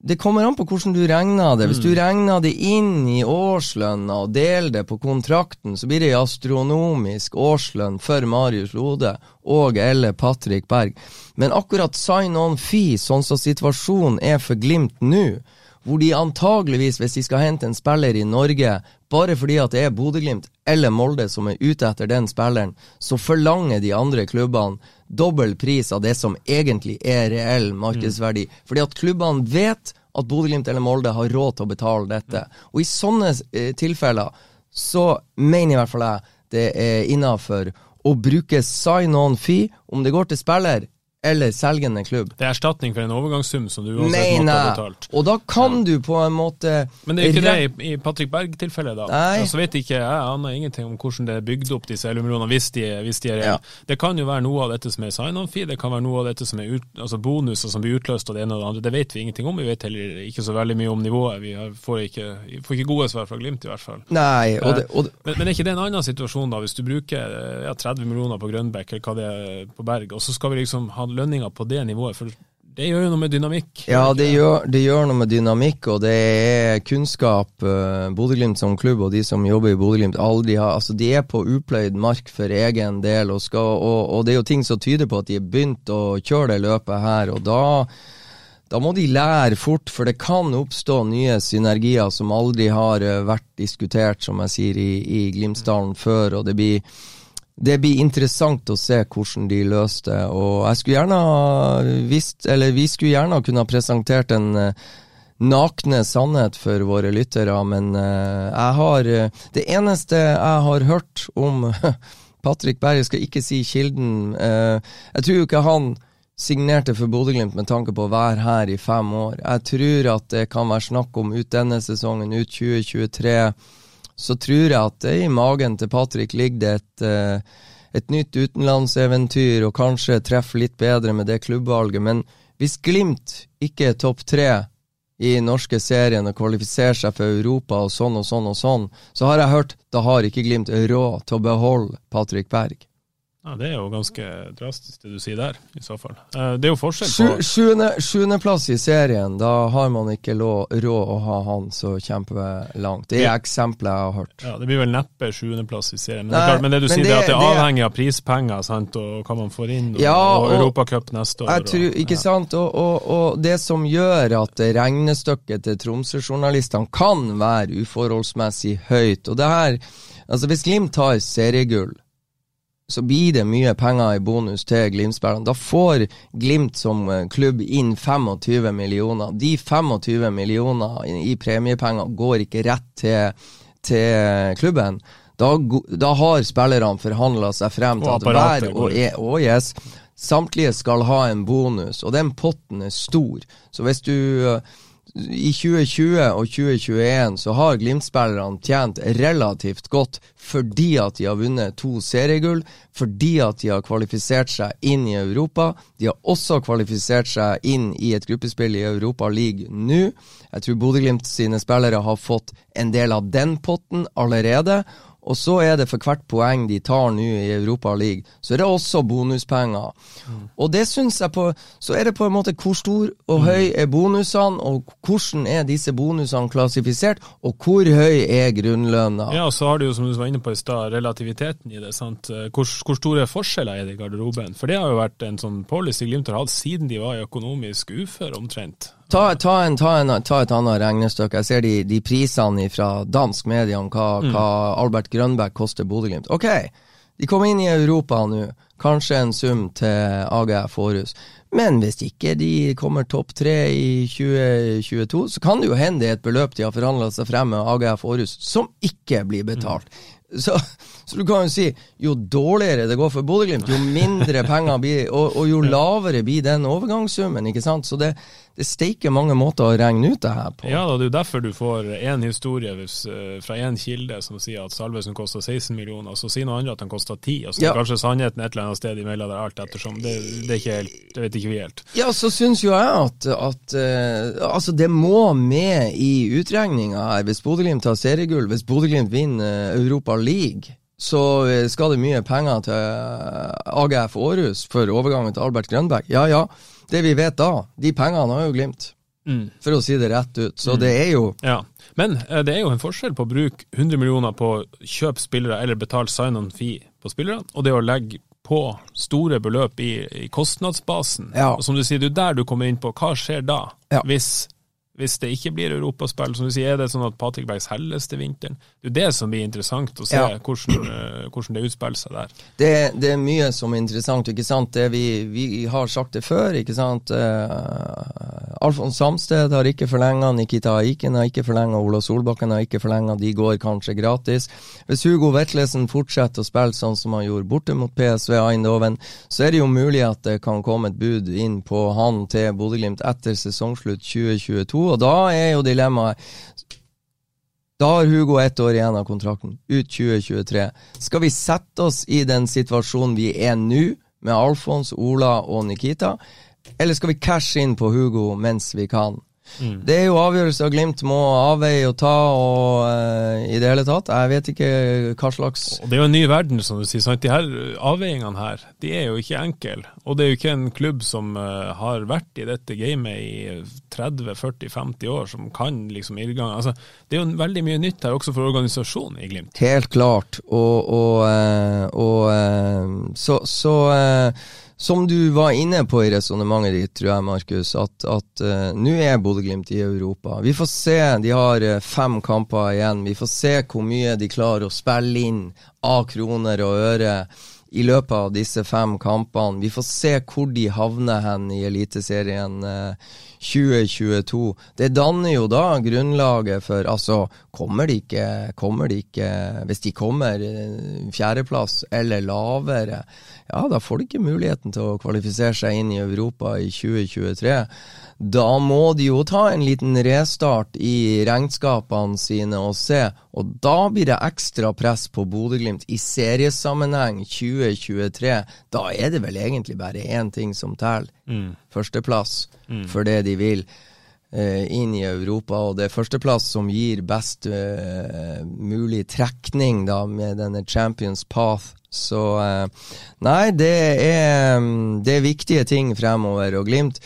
det kommer an på hvordan du regner det. Hvis du mm. regner det inn i årslønna og deler det på kontrakten, så blir det astronomisk årslønn for Marius Lode og eller Patrick Berg. Men akkurat sign on fee, sånn som situasjonen er for Glimt nå, hvor de antageligvis, hvis de skal hente en spiller i Norge, bare fordi at det er Bodø-Glimt eller Molde som er ute etter den spilleren, så forlanger de andre klubbene dobbel pris av det som egentlig er reell markedsverdi. Mm. Fordi at klubbene vet at Bodø-Glimt eller Molde har råd til å betale dette. Og i sånne eh, tilfeller så mener i hvert fall jeg det er innafor å bruke sign-on fee, om det går til spiller eller selgende klubb. Det er erstatning for en overgangssum som du uansett måtte ha betalt. Og da kan ja. du på en måte Men det er ikke det i, i Patrick Berg-tilfellet, da. Nei. Altså vet ikke, Jeg aner ingenting om hvordan det er bygd opp, disse 11 millionene, hvis de, hvis de er ja. Det kan jo være noe av dette som er sign-on-fee, det kan være noe av dette som er ut, altså bonuser som blir utløst av det ene og det andre. Det vet vi ingenting om. Vi vet heller ikke så veldig mye om nivået. Vi får ikke, får ikke gode svar fra Glimt, i hvert fall. Nei, og det, og det. Men, men, er ikke det en annen situasjon, da, hvis du bruker ja, 30 millioner på Grønbekk, eller hva det er på Berg, og så skal vi liksom ha lønninger på det nivået. for det gjør jo noe med dynamikk. Ja, det gjør, det gjør, noe med dynamikk, og det er kunnskap uh, Bodø-Glimt som klubb og de som jobber i Bodø-Glimt aldri har Altså, de er på upløyd mark for egen del, og, skal, og, og, det er jo ting som tyder på at de har begynt å kjøre det løpet her, og da da må de lære fort, for det kan oppstå nye synergier som aldri har uh, vært diskutert, som jeg sier, i, i Glimtsdalen før, og det blir det blir interessant å se hvordan de løste det. Og jeg skulle gjerne visst, eller vi skulle gjerne kunne ha presentert en uh, nakne sannhet for våre lyttere, men uh, jeg har uh, Det eneste jeg har hørt om Patrick Berg, skal ikke si kilden Jeg tror jo ikke han signerte for Bodø-Glimt med tanke på å være her i fem år. Jeg tror at det kan være snakk om ut denne sesongen, ut 2023. Så tror jeg at i magen til Patrick ligger det et, eh, et nytt utenlandseventyr, og kanskje treffer litt bedre med det klubbvalget. Men hvis Glimt ikke er topp tre i norske serien og kvalifiserer seg for Europa og sånn og sånn og sånn, så har jeg hørt da har ikke Glimt råd til å beholde Patrick Berg. Ja, Det er jo ganske drastisk det du sier der, i så fall. Eh, det er jo forskjell på Sjuende, Sjuendeplass i serien, da har man ikke råd å ha han så kjempelangt. Det er eksempelet jeg har hørt. Ja, Det blir vel neppe sjuendeplass i serien. Men, Nei, det, klart, men det du men sier, det, er at det er avhengig av prispenger sant, og hva man får inn, og, ja, og, og Europacup neste år. Tror, og, ikke ja. sant, og, og, det som gjør at regnestykket til Tromsø-journalistene kan være uforholdsmessig høyt, og det her Altså Hvis Glimt tar seriegull så blir det mye penger i bonus til Glimt-spillerne. Da får Glimt som eh, klubb inn 25 millioner. De 25 millioner i premiepenger går ikke rett til, til klubben. Da, da, har spillerne forhandla seg frem til at hver og, og yes, samtlige skal ha en bonus, og den potten er stor. Så hvis du i 2020 og 2021 så har Glimt-spillerne tjent relativt godt fordi at de har vunnet to seriegull, fordi at de har kvalifisert seg inn i Europa. De har også kvalifisert seg inn i et gruppespill i Europa League nå. Jeg tror Bodø-Glimt sine spillere har fått en del av den potten allerede. Og så er det for hvert poeng de tar nå i Europa League, så er det også bonuspenger. Mm. Og det syns jeg på Så er det på en måte hvor stor og mm. høy er bonusene, og hvordan er disse bonusene klassifisert, og hvor høy er grunnlønna? Ja, og så har du jo, som du var inne på i stad, relativiteten i det. sant? Hvor, hvor, store forskjeller er det i garderoben? For det har jo vært en sånn policy Glimt har hatt siden de var i økonomisk ufør, omtrent. Ta, ta, en, ta, en, ta, et annet regnestykke. Jeg ser de, de prisene fra dansk media om hva, mm. hva Albert Grønbæk koster Bodø-Glimt. Ok, de kommer inn i Europa nå. Kanskje en sum til AGF Århus. Men hvis ikke de kommer topp tre i 2022, så kan det jo hende det er et beløp de har forhandla seg frem med AGF Århus som ikke blir betalt. Mm. Så, så, du kan jo si jo dårligere det går for Bodø-Glimt, jo mindre penger blir og, og, jo lavere blir den overgangssummen. ikke sant? Så det, det steiker mange måter å regne ut det her på. Ja, da, det er jo derfor du får én historie hvis, uh, fra én kilde som sier at Salvesen koster 16 millioner, og så sier noen andre at den koster 10, og så ja. er kanskje sannheten et eller annet sted imellom der alt ettersom. Det, det, er ikke helt, det vet ikke vi helt. Ja, så syns jo jeg at, at uh, altså det må med i utregninga her. Hvis Bodø-Glimt tar seriegull, hvis Bodø-Glimt vinner Europa League så skal det mye penger til AGF Århus for overgangen til Albert Grønberg. Ja ja, det vi vet da, de pengene har jo Glimt. Mm. For å si det rett ut. Så mm. det er jo Ja, Men eh, det er jo en forskjell på å bruke 100 millioner på å kjøpe spillere eller betale sign on fee på spillerne, og det å legge på store beløp i, i kostnadsbasen. Ja. Og som du sier, det er der du kommer inn på hva skjer da, ja. hvis hvis det ikke blir europaspill, som du sier, er det sånn at Patrick Bergs helles til vinteren? Det er jo det som blir interessant å se, ja. hvordan, uh, hvordan, det utspiller seg der. Det, det, er mye som er interessant, ikke sant. Det vi, vi har sagt det før, ikke sant. Uh, Alfons Samsted har ikke forlenga, Nikita Aiken har ikke forlenga, Ola Solbakken har ikke forlenga, de går kanskje gratis. Hvis Hugo Vetlesen fortsetter å spille sånn som han gjorde borte mot PSV Eindhoven, så er det jo mulig at det kan komme et bud inn på han til Bodø-Glimt etter sesongslutt 2022 og da er jo dilemmaet da har Hugo ett år igjen av kontrakten, ut 2023. Skal vi sette oss i den situasjonen vi er nå, med Alfons, Ola og Nikita, eller skal vi cashe inn på Hugo mens vi kan? Mm. Det er jo avgjørelser Glimt må avveie og ta og uh, i det hele tatt. Jeg vet ikke hva slags og Det er jo en ny verden, som du sier. Sant? De her avveiningene her, de er jo ikke enkle. Og det er jo ikke en klubb som uh, har vært i dette gamet i 30-40-50 år, som kan liksom irrgang. Altså, det er jo veldig mye nytt her også for organisasjonen i Glimt. Helt klart. Og, og, uh, og så, så som du var inne på i resonnementet ditt, tror jeg, Markus, at, at uh, nå er Bodø-Glimt i Europa. Vi får se. De har uh, fem kamper igjen. Vi får se hvor mye de klarer å spille inn av kroner og øre i løpet av disse fem kampene. Vi får se hvor de havner hen i Eliteserien eh, 2022. Det danner jo da grunnlaget for Altså, kommer de ikke, kommer de ikke Hvis de kommer eh, fjerdeplass eller lavere, ja, da får de ikke muligheten til å kvalifisere seg inn i Europa i 2023. Da må de jo ta en liten restart i regnskapene sine og se, og da blir det ekstra press på Bodø-Glimt i seriesammenheng 2023. Da er det vel egentlig bare én ting som teller. Mm. Førsteplass Mm. for det de vil eh, inn i Europa, og det er førsteplass som gir best eh, mulig trekning da med denne Champions Path. Så eh, nei, det er, mm, det er viktige ting fremover. Og Glimt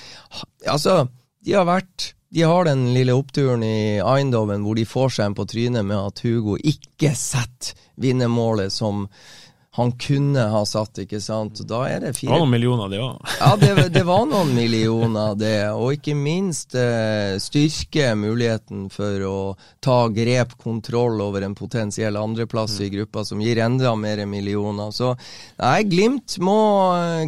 Altså, de har vært de har den lille oppturen i Eindhoven hvor de får seg en på trynet med at Hugo ikke setter vinnermålet som han kunne ha satt, ikke sant. Da er det Det var noen millioner, det òg. ja, det, det var noen millioner, det. Og ikke minst eh, styrke muligheten for å ta grep, kontroll over en potensiell andreplass i gruppa, som gir enda mer millioner. Så nei, Glimt må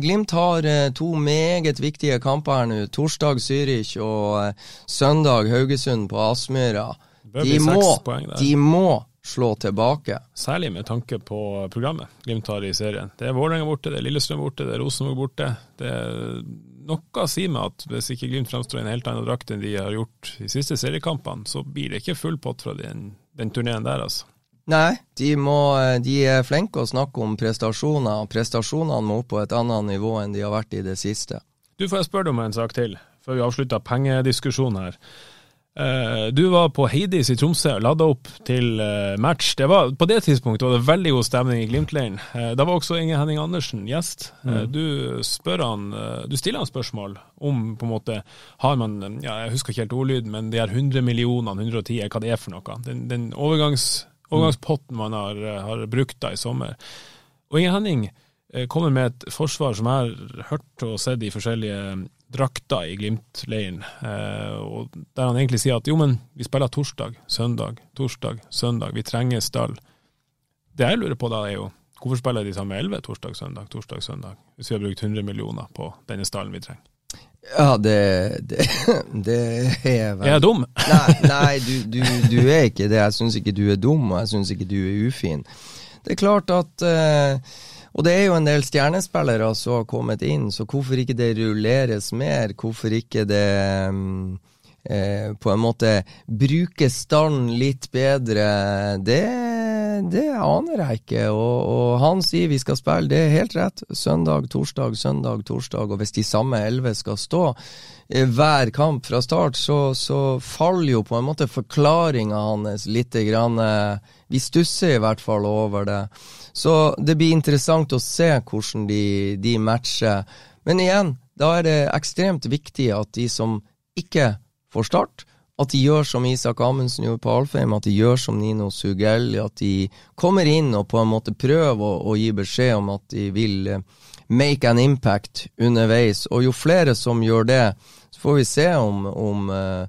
Glimt har eh, to meget viktige kamper her nå. Torsdag Zürich og eh, søndag Haugesund på Aspmyra. De må, poeng de må slå tilbake. Særlig med tanke på programmet Glimt har i serien. Det er Vålerenga borte, det er Lillestrøm borte, det er Rosenborg borte. Det er noe sier meg at hvis ikke Glimt fremstår i en helt annen drakt enn de har gjort i siste seriekampene, så blir det ikke full pott fra den, den turneen der, altså. Nei, de, må, de er flinke å snakke om prestasjoner. Prestasjonene må opp på et annet nivå enn de har vært i det siste. Du får jeg spørre deg om en sak til, før vi avslutter pengediskusjonen her. Eh, du var på Heidis i Tromsø og lada opp til eh, match. Det var, på det tidspunktet var det veldig god stemning i Glimt-leiren. Eh, da var også Inge Henning Andersen gjest. Eh, Du, han, du stiller han spørsmål om på en måte har man, ja, jeg husker ikke helt ordlyden, men de her 100 millionene, 110, hva det er for noe. Den, den overgangs, overgangspotten man har, har brukt da i sommer. Og Inge Henning kommer med et forsvar som jeg har hørt og sett i forskjellige drakter i Glimt-leiren, eh, og der han egentlig sier at jo, men vi spiller torsdag, søndag, torsdag, søndag, vi trenger stall. Det jeg lurer på da, er jo hvorfor spiller de samme elleve torsdag, søndag, torsdag, søndag, hvis vi har brukt 100 millioner på denne stallen vi trenger? Ja, det, det, det er vel Er jeg dum? Nei, nei du, du, du er ikke det. Jeg syns ikke du er dum, og jeg syns ikke du er ufin. Det er klart at eh, Og det er jo en del stjernespillere som har kommet inn, så hvorfor ikke det rulleres mer? Hvorfor ikke det um, eh, på en måte bruke stand litt bedre? Det, det aner jeg ikke. Og, og han sier vi skal spille, det er helt rett. Søndag, torsdag, søndag, torsdag. Og hvis de samme elleve skal stå hver kamp fra start, så, så faller jo på en måte forklaringa hans litt. Grann, eh, vi stusser i hvert fall over det. Så det blir interessant å se hvordan de, de matcher. Men igjen, da er det ekstremt viktig at de som ikke får start, at de gjør som Isak Amundsen gjorde på Alfheim, at de gjør som Nino Sugelli, at de kommer inn og på en måte prøver å, å gi beskjed om at de vil eh, make an impact underveis. Og jo flere som gjør det, så får vi se om, om, eh,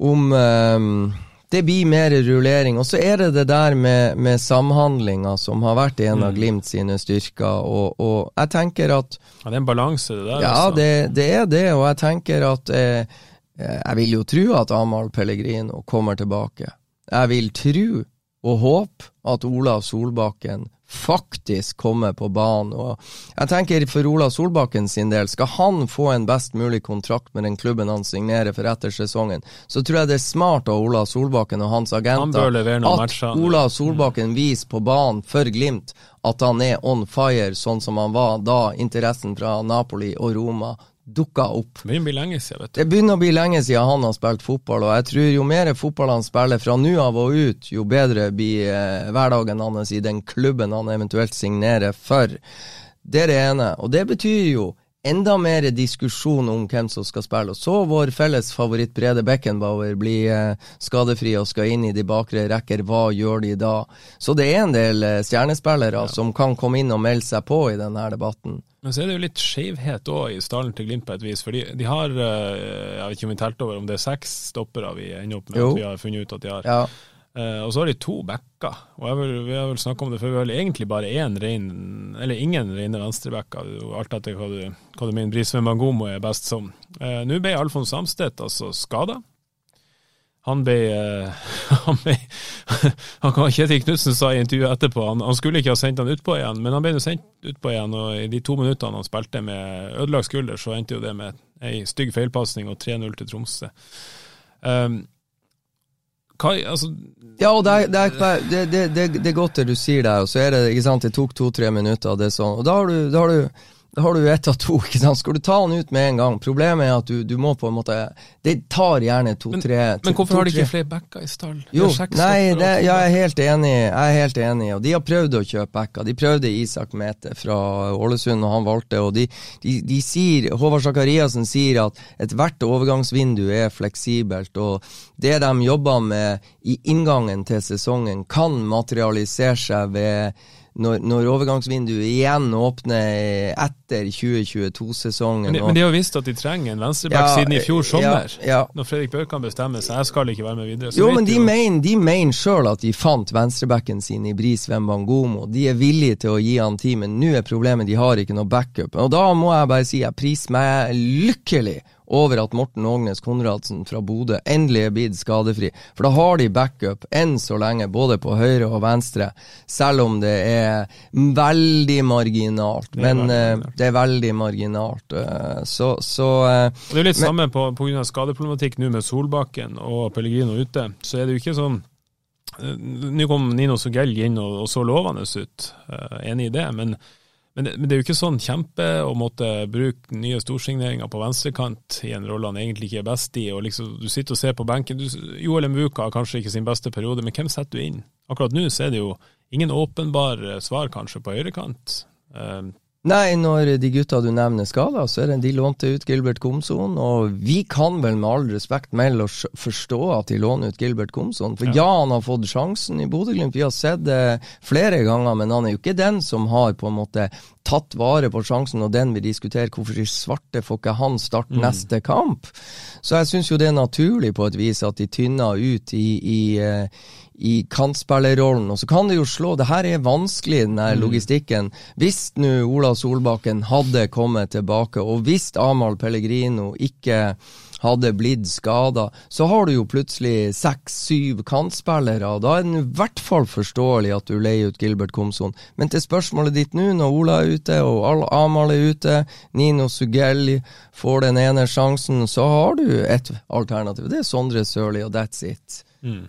om eh, det blir mer rullering. Og så er det det der med, med samhandlinga som har vært en av Glimt sine styrker. Og, og jeg tenker at Ja, det er en balanse, det der. ja, altså. det, det er det, og jeg tenker at eh, Jeg vil jo tro at Amahl Pellegrino kommer tilbake. Jeg vil tro og håpe at Olav Solbakken faktisk kommer på banen. Og jeg tenker for Olav Solbakken sin del, skal han få en best mulig kontrakt med den klubben han signerer for etter sesongen, så tror jeg det er smart av Olav Solbakken og hans agenter han at matcher. Olav Solbakken viser på banen for Glimt at han er on fire, sånn som han var da interessen fra Napoli og Roma dukka opp. Det begynner å bli lenge siden, vet du. Det begynner å bli lenge siden han har spilt fotball, og jeg tror jo mer fotball han spiller fra nå av og ut, jo bedre blir eh, hverdagen hans i den klubben han eventuelt signerer for. Det er det ene. Og det betyr jo enda mer diskusjon om hvem som skal spille. Og så vår felles favoritt Brede Beckenbauer blir eh, skadefri og skal inn i de bakre rekker. Hva gjør de da? Så det er en del eh, stjernespillere som kan komme inn og melde seg på i denne debatten. Men så er det jo litt skjevhet òg i stallen til Glimt på et vis. For de, har eh, Jeg vet ikke om vi telte over om det er seks stoppere vi ender opp med Jo. at vi har funnet ut at de har. Ja. Uh, og så har de to backer. Og vil, vi har vel snakka om det før, vi har vel egentlig bare én rein, eller ingen reine venstrebacker. Alt etter hva du, hva du mener Brisveen Bangomo er best som. Uh, Nå ble Alfons Samstedt altså skada. Han ble, eh, han ble han, Kjetil Knutsen sa i intervjuet etterpå han, han skulle ikke ha sendt han utpå igjen, men han ble sendt utpå igjen. Og i de to minuttene han spilte med ødelagt skulder, så endte jo det med ei stygg feilpasning og 3-0 til Tromsø. Um, hva, altså Ja, og det er, det, det, det, det er godt det du sier der, og så er det ikke sant, det tok to-tre minutter, og sånn, og da har du, da har du da har du ett av to. ikke sant? Skal du ta han ut med en gang? Problemet er at du, du må på en måte Det tar gjerne to-tre Men, men hvorfor to, har de ikke flere backer i stall? Jo, nei, det, jeg er helt enig. Jeg er helt enig. Og de har prøvd å kjøpe backer. De prøvde Isak Mete fra Ålesund, og han valgte. Og de, de, de sier Håvard Sakariassen sier at ethvert overgangsvindu er fleksibelt. Og det de jobber med i inngangen til sesongen, kan materialisere seg ved når, når, overgangsvinduet igjen åpner etter 2022-sesongen. Men, men, de har visst at de trenger en venstreback ja, siden i fjor sommer, ja, ja. når Fredrik Børkan bestemmer seg. Jeg skal ikke være med videre. jo, men de, mener, de mener sjøl at de fant venstrebacken sin i Bris Wembangomo. De er villige til å gi han tid, men nå er problemet de har ikke noe backup. Og da må jeg bare si jeg priser meg lykkelig over at Morten Ågnes Konradsen fra Bodø endelig er blitt skadefri. For da har de backup enn så lenge, både på høyre og venstre, selv om det er veldig marginalt. Men det er, uh, det er veldig marginalt. Uh, så, så uh, Det er litt men, samme på pga. skadeproblematikk nå med Solbakken og Pellegrino ute. Så er det jo ikke sånn Nå kom Nino Sogell inn og, og så lovende ut, enig i det. men men det, men det, er jo ikke sånn kjempe å måtte bruke nye storsigneringer på venstrekant i en rolle han egentlig ikke er best i. og liksom, Du sitter og ser på benken. Du, Joel Mbuka har kanskje ikke sin beste periode, men hvem setter du inn? Akkurat nå så er det jo ingen åpenbar svar kanskje på høyrekant. Nei, når de gutta du nevner skada, så er det de lånte ut Gilbert Komson. Og vi kan vel med all respekt melde oss forstå at de låner ut Gilbert Komson. For ja, han har fått sjansen i Bodø-Glimt, vi har sett det flere ganger. Men han er jo ikke den som har på en måte tatt vare på sjansen, og den vi diskuterer. Hvorfor i svarte får ikke han starte mm. neste kamp? Så jeg syns jo det er naturlig på et vis at de tynner ut i, i uh, i kantspillerrollen. Og så kan det jo slå. Det her er vanskelig, den mm. logistikken. Hvis nå Ola Solbakken hadde kommet tilbake, og hvis Amahl Pellegrino ikke hadde blitt skada, så har du jo plutselig seks-syv kantspillere. Da er det i hvert fall forståelig at du leier ut Gilbert Komson. Men til spørsmålet ditt nå, når Ola er ute og Amahl er ute, Nino Sugelli får den ene sjansen, så har du et alternativ. Det er Sondre Sørli, og that's it. Mm.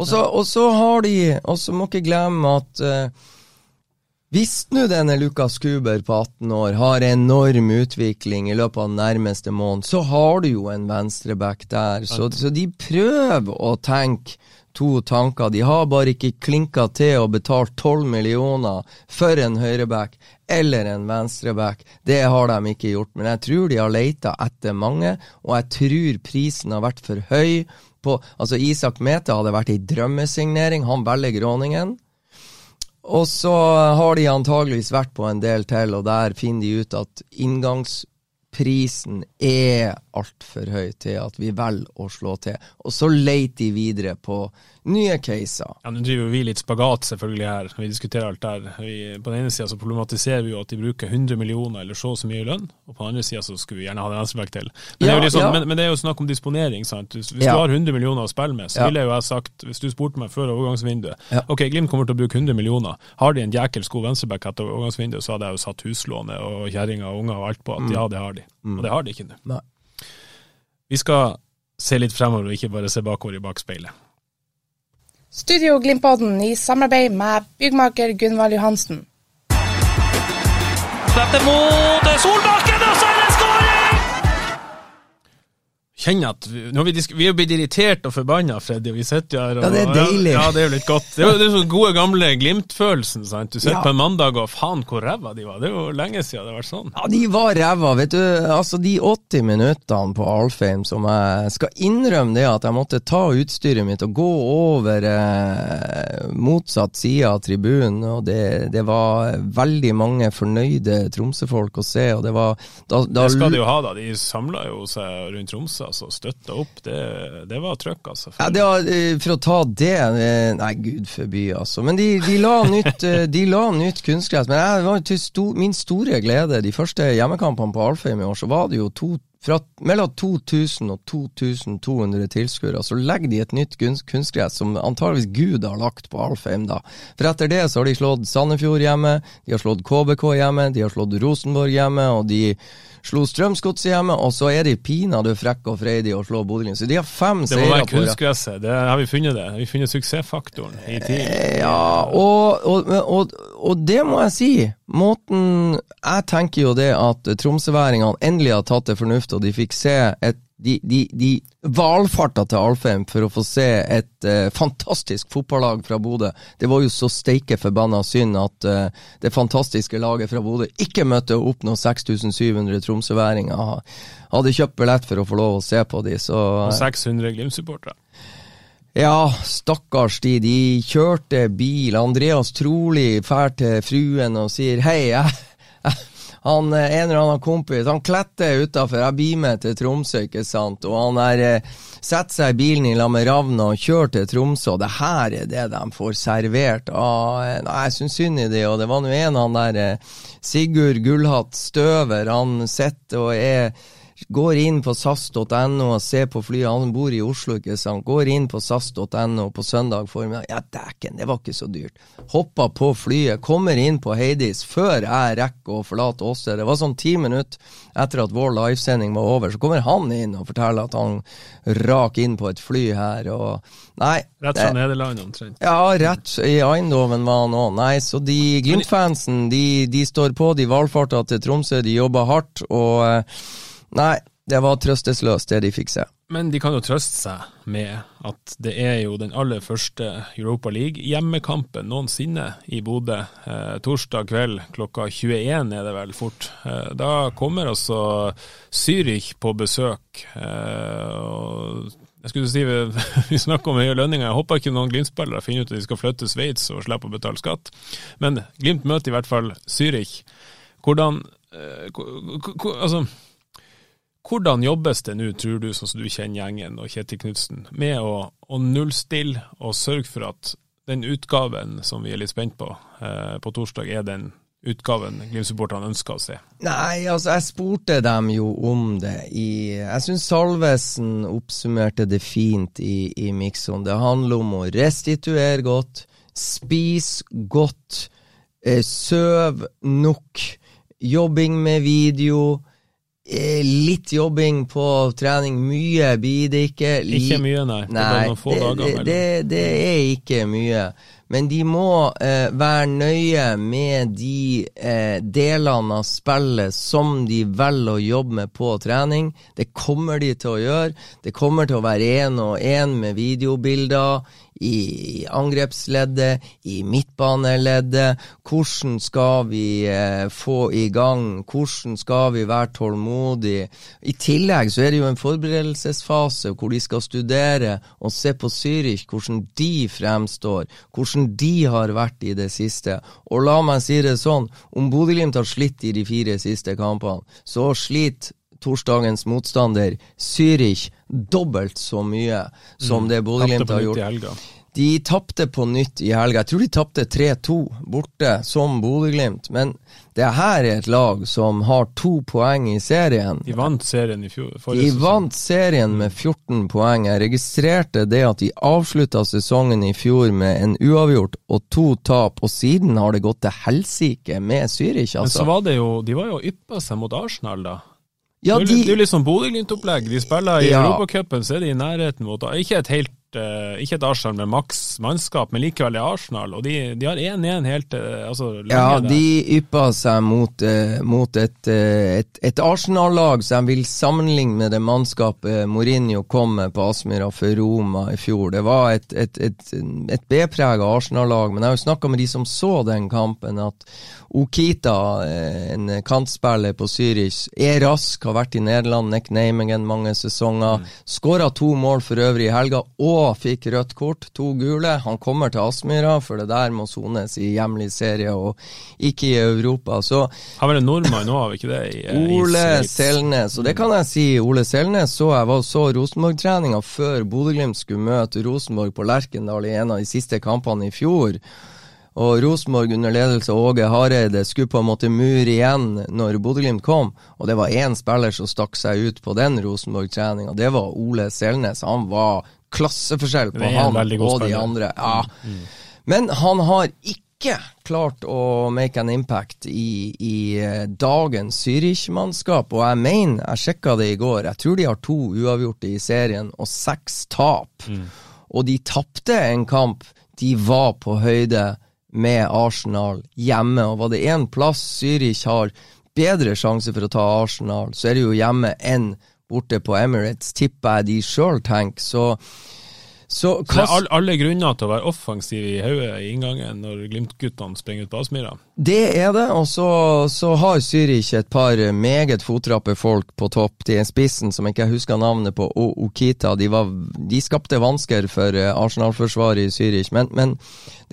Og så, har de Og så må ikke glemme at uh, hvis nå denne Lukas Kuber på 18 år har enorm utvikling i løpet av den nærmeste måneden, så har du jo en venstreback der. Så, så, de prøver å tenke to tanker. De har bare ikke klinka til og betalt 12 millioner for en høyreback eller en venstreback. Det har de ikke gjort. Men jeg tror de har leita etter mange, og jeg tror prisen har vært for høy på Altså, Isak Mete hadde vært ei drømmesignering. Han velger Gråningen. Og så har de antageligvis vært på en del til, og der finner de ut at inngangsprisen er altfor høy til at vi velger å slå til. Og så leter de videre på nye caser. Ja, Nå driver vi litt spagat selvfølgelig her, vi diskuterer alt der. Vi, på den ene sida så problematiserer vi jo at de bruker 100 millioner eller så og så mye lønn, og på den andre sida så skulle vi gjerne ha en venstreback til. Men, ja, det liksom, ja. men, men, det er jo snakk om disponering. sant? Hvis du har 100 millioner å spille med, så ville jeg jo ha sagt, hvis du spurte meg før overgangsvinduet Ok, Glimt kommer til å bruke 100 millioner. Har de en jækelsk god venstreback etter overgangsvinduet, så hadde jeg jo satt huslånet og kjerringa og unger og alt på at mm. ja, det har de. Mm. Og det har de ikke nå. Vi skal se litt fremover og ikke bare se bakover i bakspeilet. Studio Glimpodden i samarbeid med byggmaker Gunvald Johansen. Slipper mot Solbakken, kjenner at vi, vi, vi er blitt irritert og forbanna, Freddy, og vi sitter her og Ja, det er deilig. Ja, det er jo litt godt. Det er jo sånn gode, gamle Glimt-følelsen, sant. Du sitter ja. på en mandag og faen hvor ræva de var. Det er jo lenge siden det har vært sånn. Ja, de var ræva, vet du. Altså, de 80 minuttene på Alfheim som jeg skal innrømme det at jeg måtte ta utstyret mitt og gå over eh, motsatt side av tribunen, og det, det, var veldig mange fornøyde Tromsø-folk å se, og det var da, da, Det skal de jo ha, da. De samla jo seg rundt Tromsø altså, støtta opp. Det, det var trøkk, altså. Ja, det var, eh, for å ta det eh, Nei, gud forby, altså. Men de, de, la, nytt, eh, de nytt kunstgress. Men jeg var til stor, min store glede, de første hjemmekampene på Alfheim i år, så var det jo to fra mellom 2000 og 2200 tilskuere, så legger de et nytt kunstgress som antageligvis Gud har lagt på Alfheim, da. For etter det så har de slått Sandefjord hjemme, de har slått KBK hjemme, de har slått Rosenborg hjemme, og de slo Strømsgodset hjemme, og så er de pinadø frekke og freidige og slår Bodø-Glimt. Så de har fem seire på Det må være kunstgresset, det har vi funnet det. Vi har funnet suksessfaktoren i tid. Eh, ja, og, og, og, og, det må jeg si. Måten Jeg tenker jo det at tromsøværingene endelig har tatt det fornuft, og de fikk se et de, de, de valfarta til Alfheim for å få se et uh, fantastisk fotballag fra Bodø. Det var jo så steike forbanna synd at uh, det fantastiske laget fra Bodø ikke møtte opp når 6700 tromsøværinger hadde kjøpt billett for å få lov å se på de. Så, uh, Og 600 Glimt-supportere. Ja, stakkars de. De kjørte bil. Andreas Trolig drar til fruen og sier hei, jeg, jeg han, eh, en eller annen kompis han kletter utafor. Jeg blir med til Tromsø, ikke sant. Og han er, eh, setter seg i bilen i lag med Ravna og kjører til Tromsø. Og det her er det de får servert. Ah, jeg syns synd i det. Og det var nå en han der Sigurd Gullhatt Støver. Han sitter og er går inn på sas.no og ser på flyet. Han bor i Oslo, ikke sant. Går inn på sas.no på søndag formiddag. Ja, dæken, det var ikke så dyrt. Hoppa på flyet, kommer inn på Heidis før jeg rekker å forlate Åse. Det var sånn ti minutter etter at vår livesending var over. Så kommer han inn og forteller at han rak inn på et fly her. og Nei. Rett fra Nederland, omtrent. Ja, rett i Eindhoven var han òg. Nei, så de Glimt-fansen, de, de, står på. De valfarter til Tromsø, de jobber hardt. og eh, Nei, det var trøstesløst, det de fikk se. Men de kan jo trøste seg med at det er jo den aller første Europa League-hjemmekampen noensinne i Bodø. Eh, torsdag kveld klokka 21 er det vel fort. Eh, da kommer altså Zürich på besøk. Eh, jeg skulle si, Vi snakker om høye lønninger. Jeg håper ikke noen Glimt-spillere finner ut at de skal flytte til Sveits og slippe å betale skatt. Men Glimt møter i hvert fall Zürich. Hvordan eh, altså hvordan jobbes det nå, tror du, sånn som du kjenner gjengen og Kjetil Knutsen, med å, å, nullstille og sørge for at den utgaven som vi er litt spent på eh, på torsdag, er den utgaven Glimt-supporterne ønsker å se? Nei, altså jeg spurte dem jo om det i Jeg syns Salvesen oppsummerte det fint i, i Mikson. Det handler om å restituere godt, spise godt, eh, søv nok, jobbing med video litt jobbing på trening. Mye blir det ikke. Ikke mye, nei. nei det, det, det, det, er ikke mye. Men de må eh, være nøye med de eh, delene av spillet som de velger å jobbe med på trening. Det kommer de til å gjøre. Det kommer til å være én og én med videobilder i angrepsleddet, i midtbaneleddet. Hvordan skal vi eh, få i gang? Hvordan skal vi være tålmodige? I tillegg så er det jo en forberedelsesfase hvor de skal studere og se på Zürich, hvordan de fremstår, hvordan de har vært i det siste. Og la meg si det sånn, om Bodø-Glimt har slitt i de fire siste kampene, så sliter torsdagens motstander, Zürich, dobbelt så mye som mm. det Bodø-Glimt har gjort. De tapte på nytt i helga. Jeg tror de tapte 3-2 borte, som Bodø-Glimt. Men det her er et lag som har to poeng i serien. De vant serien i fjor. De sesong. vant serien med 14 poeng. Jeg registrerte det at de avslutta sesongen i fjor med en uavgjort og to tap, og siden har det gått til helsike med Zürich, altså. Men så var det jo De var jo yppa seg mot Arsenal, da. Ja, de, det er jo litt sånn Bodø-Glimt-opplegg. De spiller i ja. Europacupen, så er de i nærheten mot Ikke et helt ikke et Arsenal med maks mannskap, men likevel er Arsenal. Og de, de har 1-1 helt uh, altså, Ja, de yppa seg mot, uh, mot et, et, et Arsenal-lag som jeg vil sammenligne med det mannskapet Mourinho kom med på Aspmyra for Roma i fjor. Det var et, et, et B-prega Arsenal-lag, men jeg har jo snakka med de som så den kampen, at Okita, en kantspiller på Zürich, er rask, har vært i Nederland, Nick mange sesonger. Mm. Skåra to mål for øvrig i helga. og fikk rødt kort, to gule. Han kommer til Aspmyra, for det der må sones i hjemlig serie og ikke i Europa. Så Har vel en nordmann vi ikke det? I, eh, Ole i Selnes, og det kan jeg si. Ole Selnes så jeg var så Rosenborg-treninga før Bodø-Glimt skulle møte Rosenborg på Lerkendal i en av de siste kampene i fjor. Og Rosenborg under ledelse av Åge Hareide skulle på en måte mure igjen når Bodø-Glimt kom. Og det var én spiller som stakk seg ut på den Rosenborg-treninga. Det var Ole Selnes. Han var klasseforskjell på han og de andre. Ja. Men han har ikke klart å make an impact i, i eh, dagens Zürich-mannskap. Og jeg mener, jeg sjekka det i går, jeg tror de har to uavgjorte i serien og seks tap. Og de tapte en kamp de var på høyde med Arsenal hjemme. Og var det én plass Zürich har bedre sjanse for å ta Arsenal, så er det jo hjemme enn borte på Emirates, tipper jeg de sjøl tenker. Så, så, Så det er all, alle grunner til å være offensiv i hodet i inngangen når Glimt-guttene springer ut på Aspmyra. Det er det, og så, så har Zürich et par meget fotrappe folk på topp. De er spissen som jeg ikke husker navnet på, og Okita. De, var, de skapte vansker for eh, Arsenal-forsvaret i Zürich. Men, men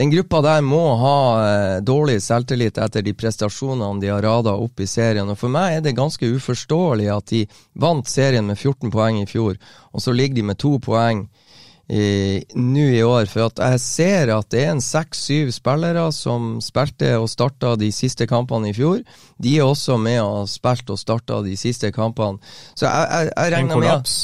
den gruppa der må ha eh, dårlig selvtillit etter de prestasjonene de har rada opp i serien. Og for meg er det ganske uforståelig at de vant serien med 14 poeng i fjor, og så ligger de med to poeng nå i år, for at jeg ser at det er en seks-syv spillere som spilte og starta de siste kampene i fjor. De er også med og spilt og starta de siste kampene. Så jeg, jeg, jeg regner med.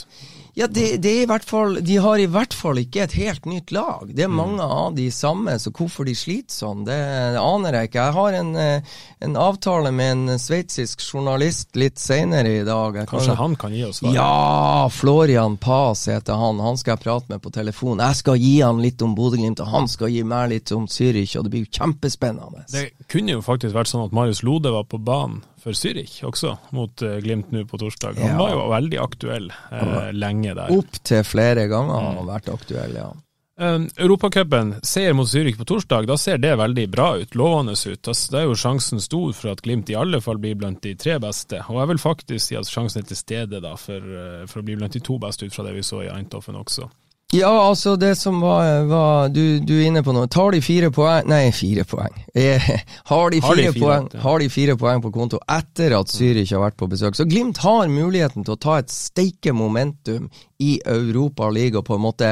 Ja, det, det er i hvert fall De har i hvert fall ikke et helt nytt lag. Det er Mm. mange av de samme, så hvorfor de sliter sånn, det, det aner jeg ikke. Jeg har en, eh, en avtale med en sveitsisk journalist litt senere i dag. Jeg Kanskje han kan gi oss svar? ja, Florian Paz heter han. Han skal jeg prate med på telefon. Jeg skal gi han litt om Bodø-Glimt, og han skal gi meg litt om Zürich, og det blir jo kjempespennende. Det kunne jo faktisk vært sånn at Marius Lode var på banen for Zürich også, mot eh, Glimt nå på torsdag. Han Ja. var jo veldig aktuell eh, lenge der. Opptil flere ganger har han vært aktuell, ja. Um, Europacupen, seier mot Zürich på torsdag, da ser det veldig bra ut, lovende ut. Da da er jo sjansen stor for at Glimt i alle fall blir blant de tre beste. Og jeg vil faktisk si at sjansen er til stede da, for, eh, for å bli blant de to beste ut fra det vi så i Eindhoven også. Ja, altså det som var, var du, du er inne på noe. Tar de fire poeng Nei, fire poeng. Eh, har, de Har de fire fire, poeng, ja. har de fire poeng på konto etter at Zürich har vært på besøk. Så Glimt har muligheten til å ta et steike momentum i Europa League og på en måte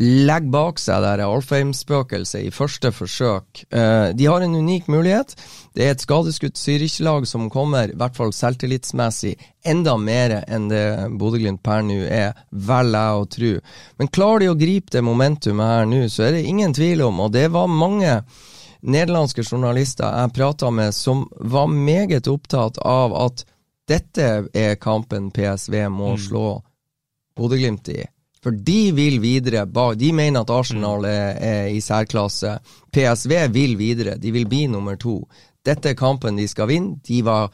legge bak seg det Alfheim-spøkelset i første forsøk. Eh, de har en unik mulighet. Det er et skadeskutt Zürich-lag som kommer, i hvert fall selvtillitsmessig, enda mer enn det Bodø-Glimt per nå er, velger jeg å tro. Men klarer de å gripe det momentumet her nå, så er det ingen tvil om, og det var mange nederlandske journalister jeg prata med som var meget opptatt av at dette er kampen PSV må slå Bodø-Glimt i. For de vil videre. De mener at Arsenal er, er i særklasse. PSV vil videre. De vil bli nummer to. Dette er kampen de skal vinne. De var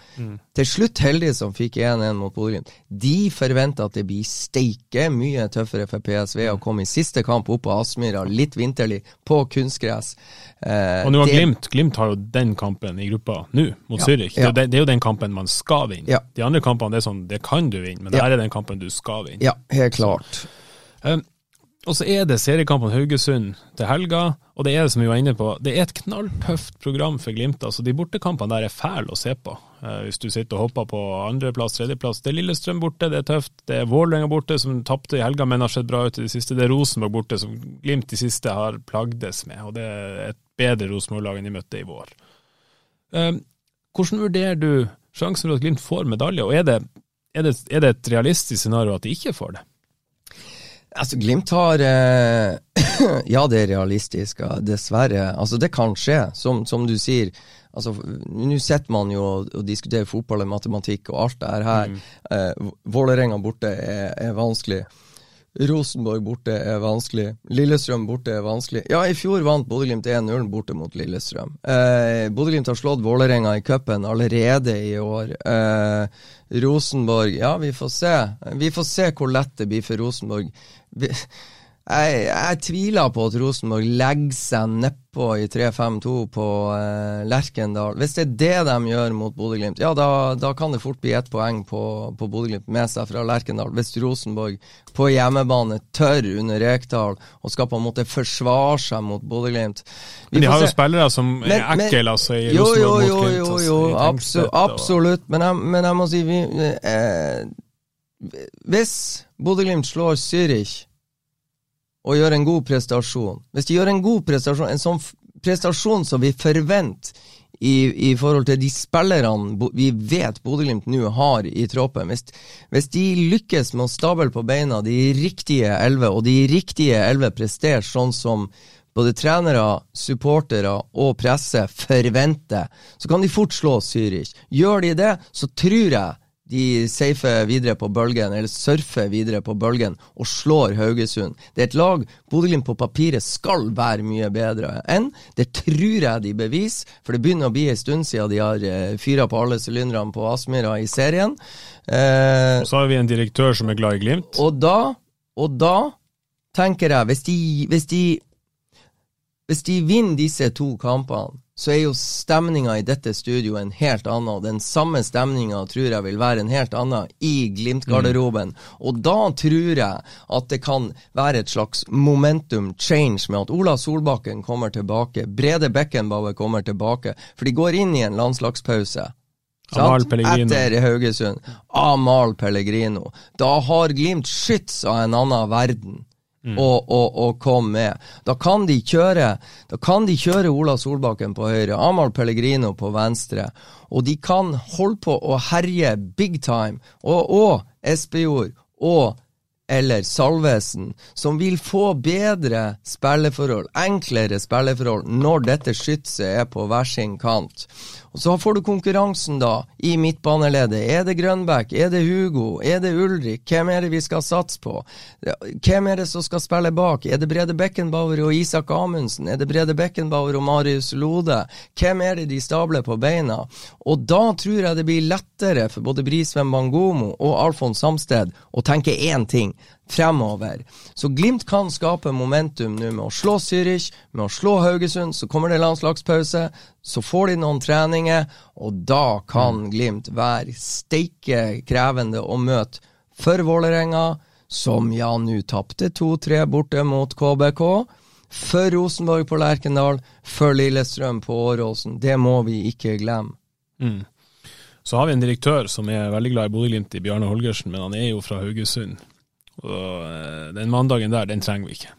til slutt heldige som fikk 1-1 mot Bodø-Glimt. De forventer at det blir steike mye tøffere for PSV å komme i siste kamp opp på Aspmyra, litt vinterlig, på kunstgress. Eh, Og nå har det- Glimt, Glimt har jo den kampen i gruppa nå, mot Ja, Zürich. Det, ja. den- det er jo den kampen man skal vinne. Ja. De andre kampene det er sånn, det kan du vinne, men det Ja. her er den kampen du skal vinne. Ja, helt klart. Um, og så er det seriekampen Haugesund til helga, og det er det som vi var inne på, det er et knalltøft program for Glimt. altså De bortekampene der er fæle å se på, eh, hvis du sitter og hopper på andreplass, tredjeplass. Det er Lillestrøm borte, det er tøft. Det er Vålerenga borte, som tapte i helga, men har sett bra ut i det siste. Det er Rosenborg borte, som Glimt de siste har plagdes med, og det er et bedre Rosenborg-lag enn de møtte i vår. Um, hvordan vurderer du sjansen for at Glimt får medalje, og er det, er det, er det et realistisk scenario at de ikke får det? Altså, Glimt har eh, Ja, det er realistisk, dessverre. Altså, det kan skje, som, som du sier. Altså, Nå sitter man jo og, og diskuterer fotball og matematikk og alt det her. her. Eh, Vålerenga borte er, er vanskelig. Rosenborg borte er vanskelig. Lillestrøm borte er vanskelig. Ja, i fjor vant Bodø-Glimt 1-0 borte mot Lillestrøm. Eh, Bodø-Glimt har slått Vålerenga i cupen allerede i år. Eh, Rosenborg Ja, vi får se. Vi får se hvor lett det blir for Rosenborg. Vi, Jeg, jeg tviler på at Rosenborg legger seg nedpå i 3-5-2 på eh, Lerkendal. Hvis det er det de gjør mot Bodø-Glimt, ja da, da, kan det fort bli ett poeng på, på Bodø-Glimt med seg fra Lerkendal. Hvis Rosenborg på hjemmebane tør under Rekdal og skal på en måte forsvare seg mot Bodø-Glimt. Men de har jo spillere som men, er ekle, altså, i jo, Rosenborg jo, mot Glimt. Jo, jo, jo, altså, absolutt, absolutt. Men, jeg, men jeg må si vi, eh, Hvis Bodø-Glimt slår Zürich og gjør en god prestasjon Hvis de gjør en god prestasjon, en sånn prestasjon som vi forventer i, i, forhold til de spillerne vi vet Bodø-Glimt nå har i troppen. Hvis, hvis, de lykkes med å stable på beina de riktige elleve, og de riktige elleve presterer sånn som både trenere, supportere og presse forventer, så kan de fort slå Zürich. Gjør de det, så tror jeg de safer videre på bølgen, eller surfer videre på bølgen, og slår Haugesund. Det er et lag Bodø-Glimt på papiret skal være mye bedre enn. Det tror jeg de beviser, for det begynner å bli en stund siden de har eh, fyra på alle sylinderne på Aspmyra i serien. Eh, og så har vi en direktør som er glad i Glimt. Og da, og da tenker jeg, hvis de, hvis de, hvis de vinner disse to kampene så er jo stemninga i dette studioet en helt annen. Den samme stemninga tror jeg vil være en helt annen i Glimt-garderoben. Mm. Og da tror jeg at det kan være et slags momentum change med at Ola Solbakken kommer tilbake, Brede Beckenbauer kommer tilbake, for de går inn i en landslagspause. Pellegrino. Etter Haugesund. Amal Pellegrino. Da har Glimt skyts av en annen verden mm. og, og, og, kom med. Da kan de kjøre Da kan de kjøre Ola Solbakken på høyre, Amahl Pellegrino på venstre, og de kan holde på å herje big time. Og, og Espejord og eller Salvesen, som vil få bedre spilleforhold, enklere spilleforhold, når dette skytset er på hver sin kant. Og Så får du konkurransen da, i midtbaneleddet. Er det Grønbæk? Er det Hugo? Er det Ulrik? Hvem er det vi skal satse på? Hvem er det som skal spille bak? Er det Brede Beckenbauer og Isak Amundsen? Er det Brede Beckenbauer og Marius Lode? Hvem er det de stabler på beina? Og da tror jeg det blir lettere for både Brisveen Bangomo og Alfons Samsted å tenke én ting fremover. Så Glimt kan skape momentum nå med å slå Zürich, med å slå Haugesund. Så kommer det landslagspause, så får de noen treninger, og da kan Glimt være steike krevende å møte for Vålerenga, som ja, nå tapte 2-3 borte mot KBK. For Rosenborg på Lerkendal, for Lillestrøm på Åråsen. Det må vi ikke glemme. Mm. Så har vi en direktør som er veldig glad i Bodø-Glimt, i Bjarne Holgersen, men han er jo fra Haugesund. Og eh, den mandagen der, den trenger vi ikke.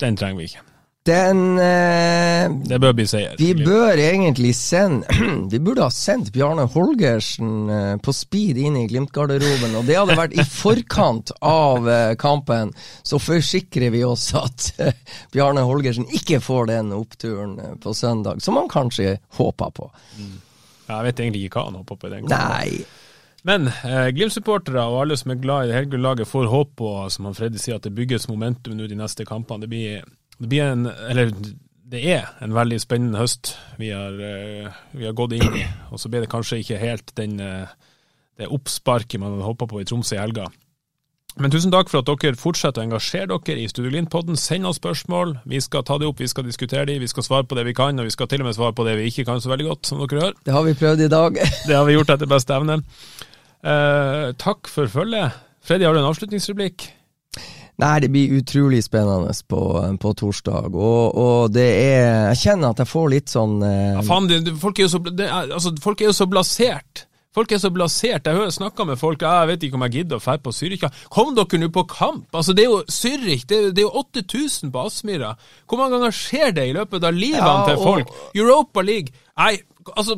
Den trenger vi ikke. Den eh, Det bør bli seier. Vi bør egentlig sende Vi burde ha sendt Bjarne Holgersen eh, på speed inn i Glimt-garderoben, og det hadde vært i forkant av eh, kampen. Så forsikrer vi oss at eh, Bjarne Holgersen ikke får den oppturen eh, på søndag, som han kanskje håpa på. Mm. Jeg vet egentlig ikke hva han håper på. i den kampen. Nei. Men eh, Glimt-supportere og alle som er glad i det Helgul-laget, får håp på som han Freddy sier, at det bygges momentum nå de neste kampene. Det blir, det blir en Eller det er en veldig spennende høst vi har, eh, vi har gått inn i. Og så blir det kanskje ikke helt den, eh, det oppsparket man hadde håpa på i Tromsø i helga. Men tusen takk for at dere fortsetter å engasjere dere i Studio Glimt-podden. Send oss spørsmål. Vi skal ta det opp, vi skal diskutere de, vi skal svare på det vi kan, og vi skal til og med svare på det vi ikke kan så veldig godt, som dere hører. Det har vi prøvd i dag. det har vi gjort etter beste evne. Eh, takk for følget. Freddy, har du en avslutningsreplikk? Nei, det blir utrolig spennende på, på torsdag, og, og, det er Jeg kjenner at jeg får litt sånn eh... ja, faen, det, folk, er så, det, altså, folk er jo så blasert. Folk er så blasert. Jeg snakka med folk jeg vet ikke om jeg gidder å dra på Zürich. Kom dere nå på kamp! Altså, Det er jo Zürich, det, det, er jo 8000 på Aspmyra. Hvor mange ganger skjer det i løpet av livene ja, til folk? Og... Europa League Nei, altså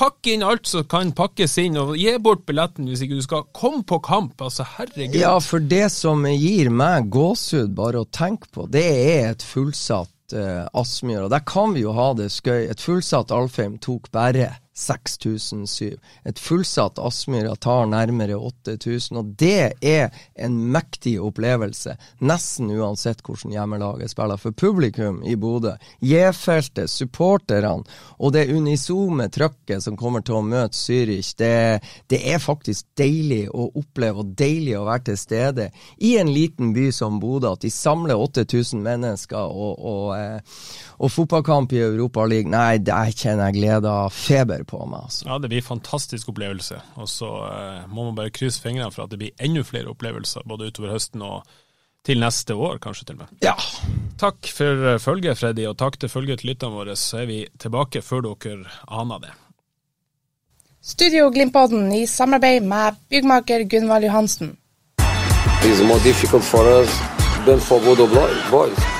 Pakk inn alt som kan pakkes inn, og gi bort billetten hvis ikke du skal. Kom på kamp, altså, herregud. Ja, for det som gir meg gåsehud bare å tenke på, det er et fullsatt uh, Aspmyr. Og der kan vi jo ha det skøy. Et fullsatt Alfheim tok bare 6007. Et fullsatt Aspmyra tar nærmere 8000, og det er en mektig opplevelse. Nesten uansett hvordan hjemmelaget spiller. For publikum i Bodø, J-feltet, supporterne og det unisome trøkket som kommer til å møte Zürich, det, det er faktisk deilig å oppleve og deilig å være til stede i en liten by som Bodø. At de samler 8000 mennesker og, og, eh, og fotballkamp i Europaligaen. Nei, der kjenner jeg glede av feber på meg. Altså. Ja, det blir en fantastisk opplevelse. Og så eh, må man bare krysse fingrene for at det blir enda flere opplevelser både utover høsten og til neste år, kanskje til og med. Ja. Takk for eh, følget, Freddy, og takk til følget til lytterne våre. Så er vi tilbake før dere aner det. Studio Glimpodden i samarbeid med byggmaker Gunvald Johansen. It's more difficult for us than for Bodo Boys.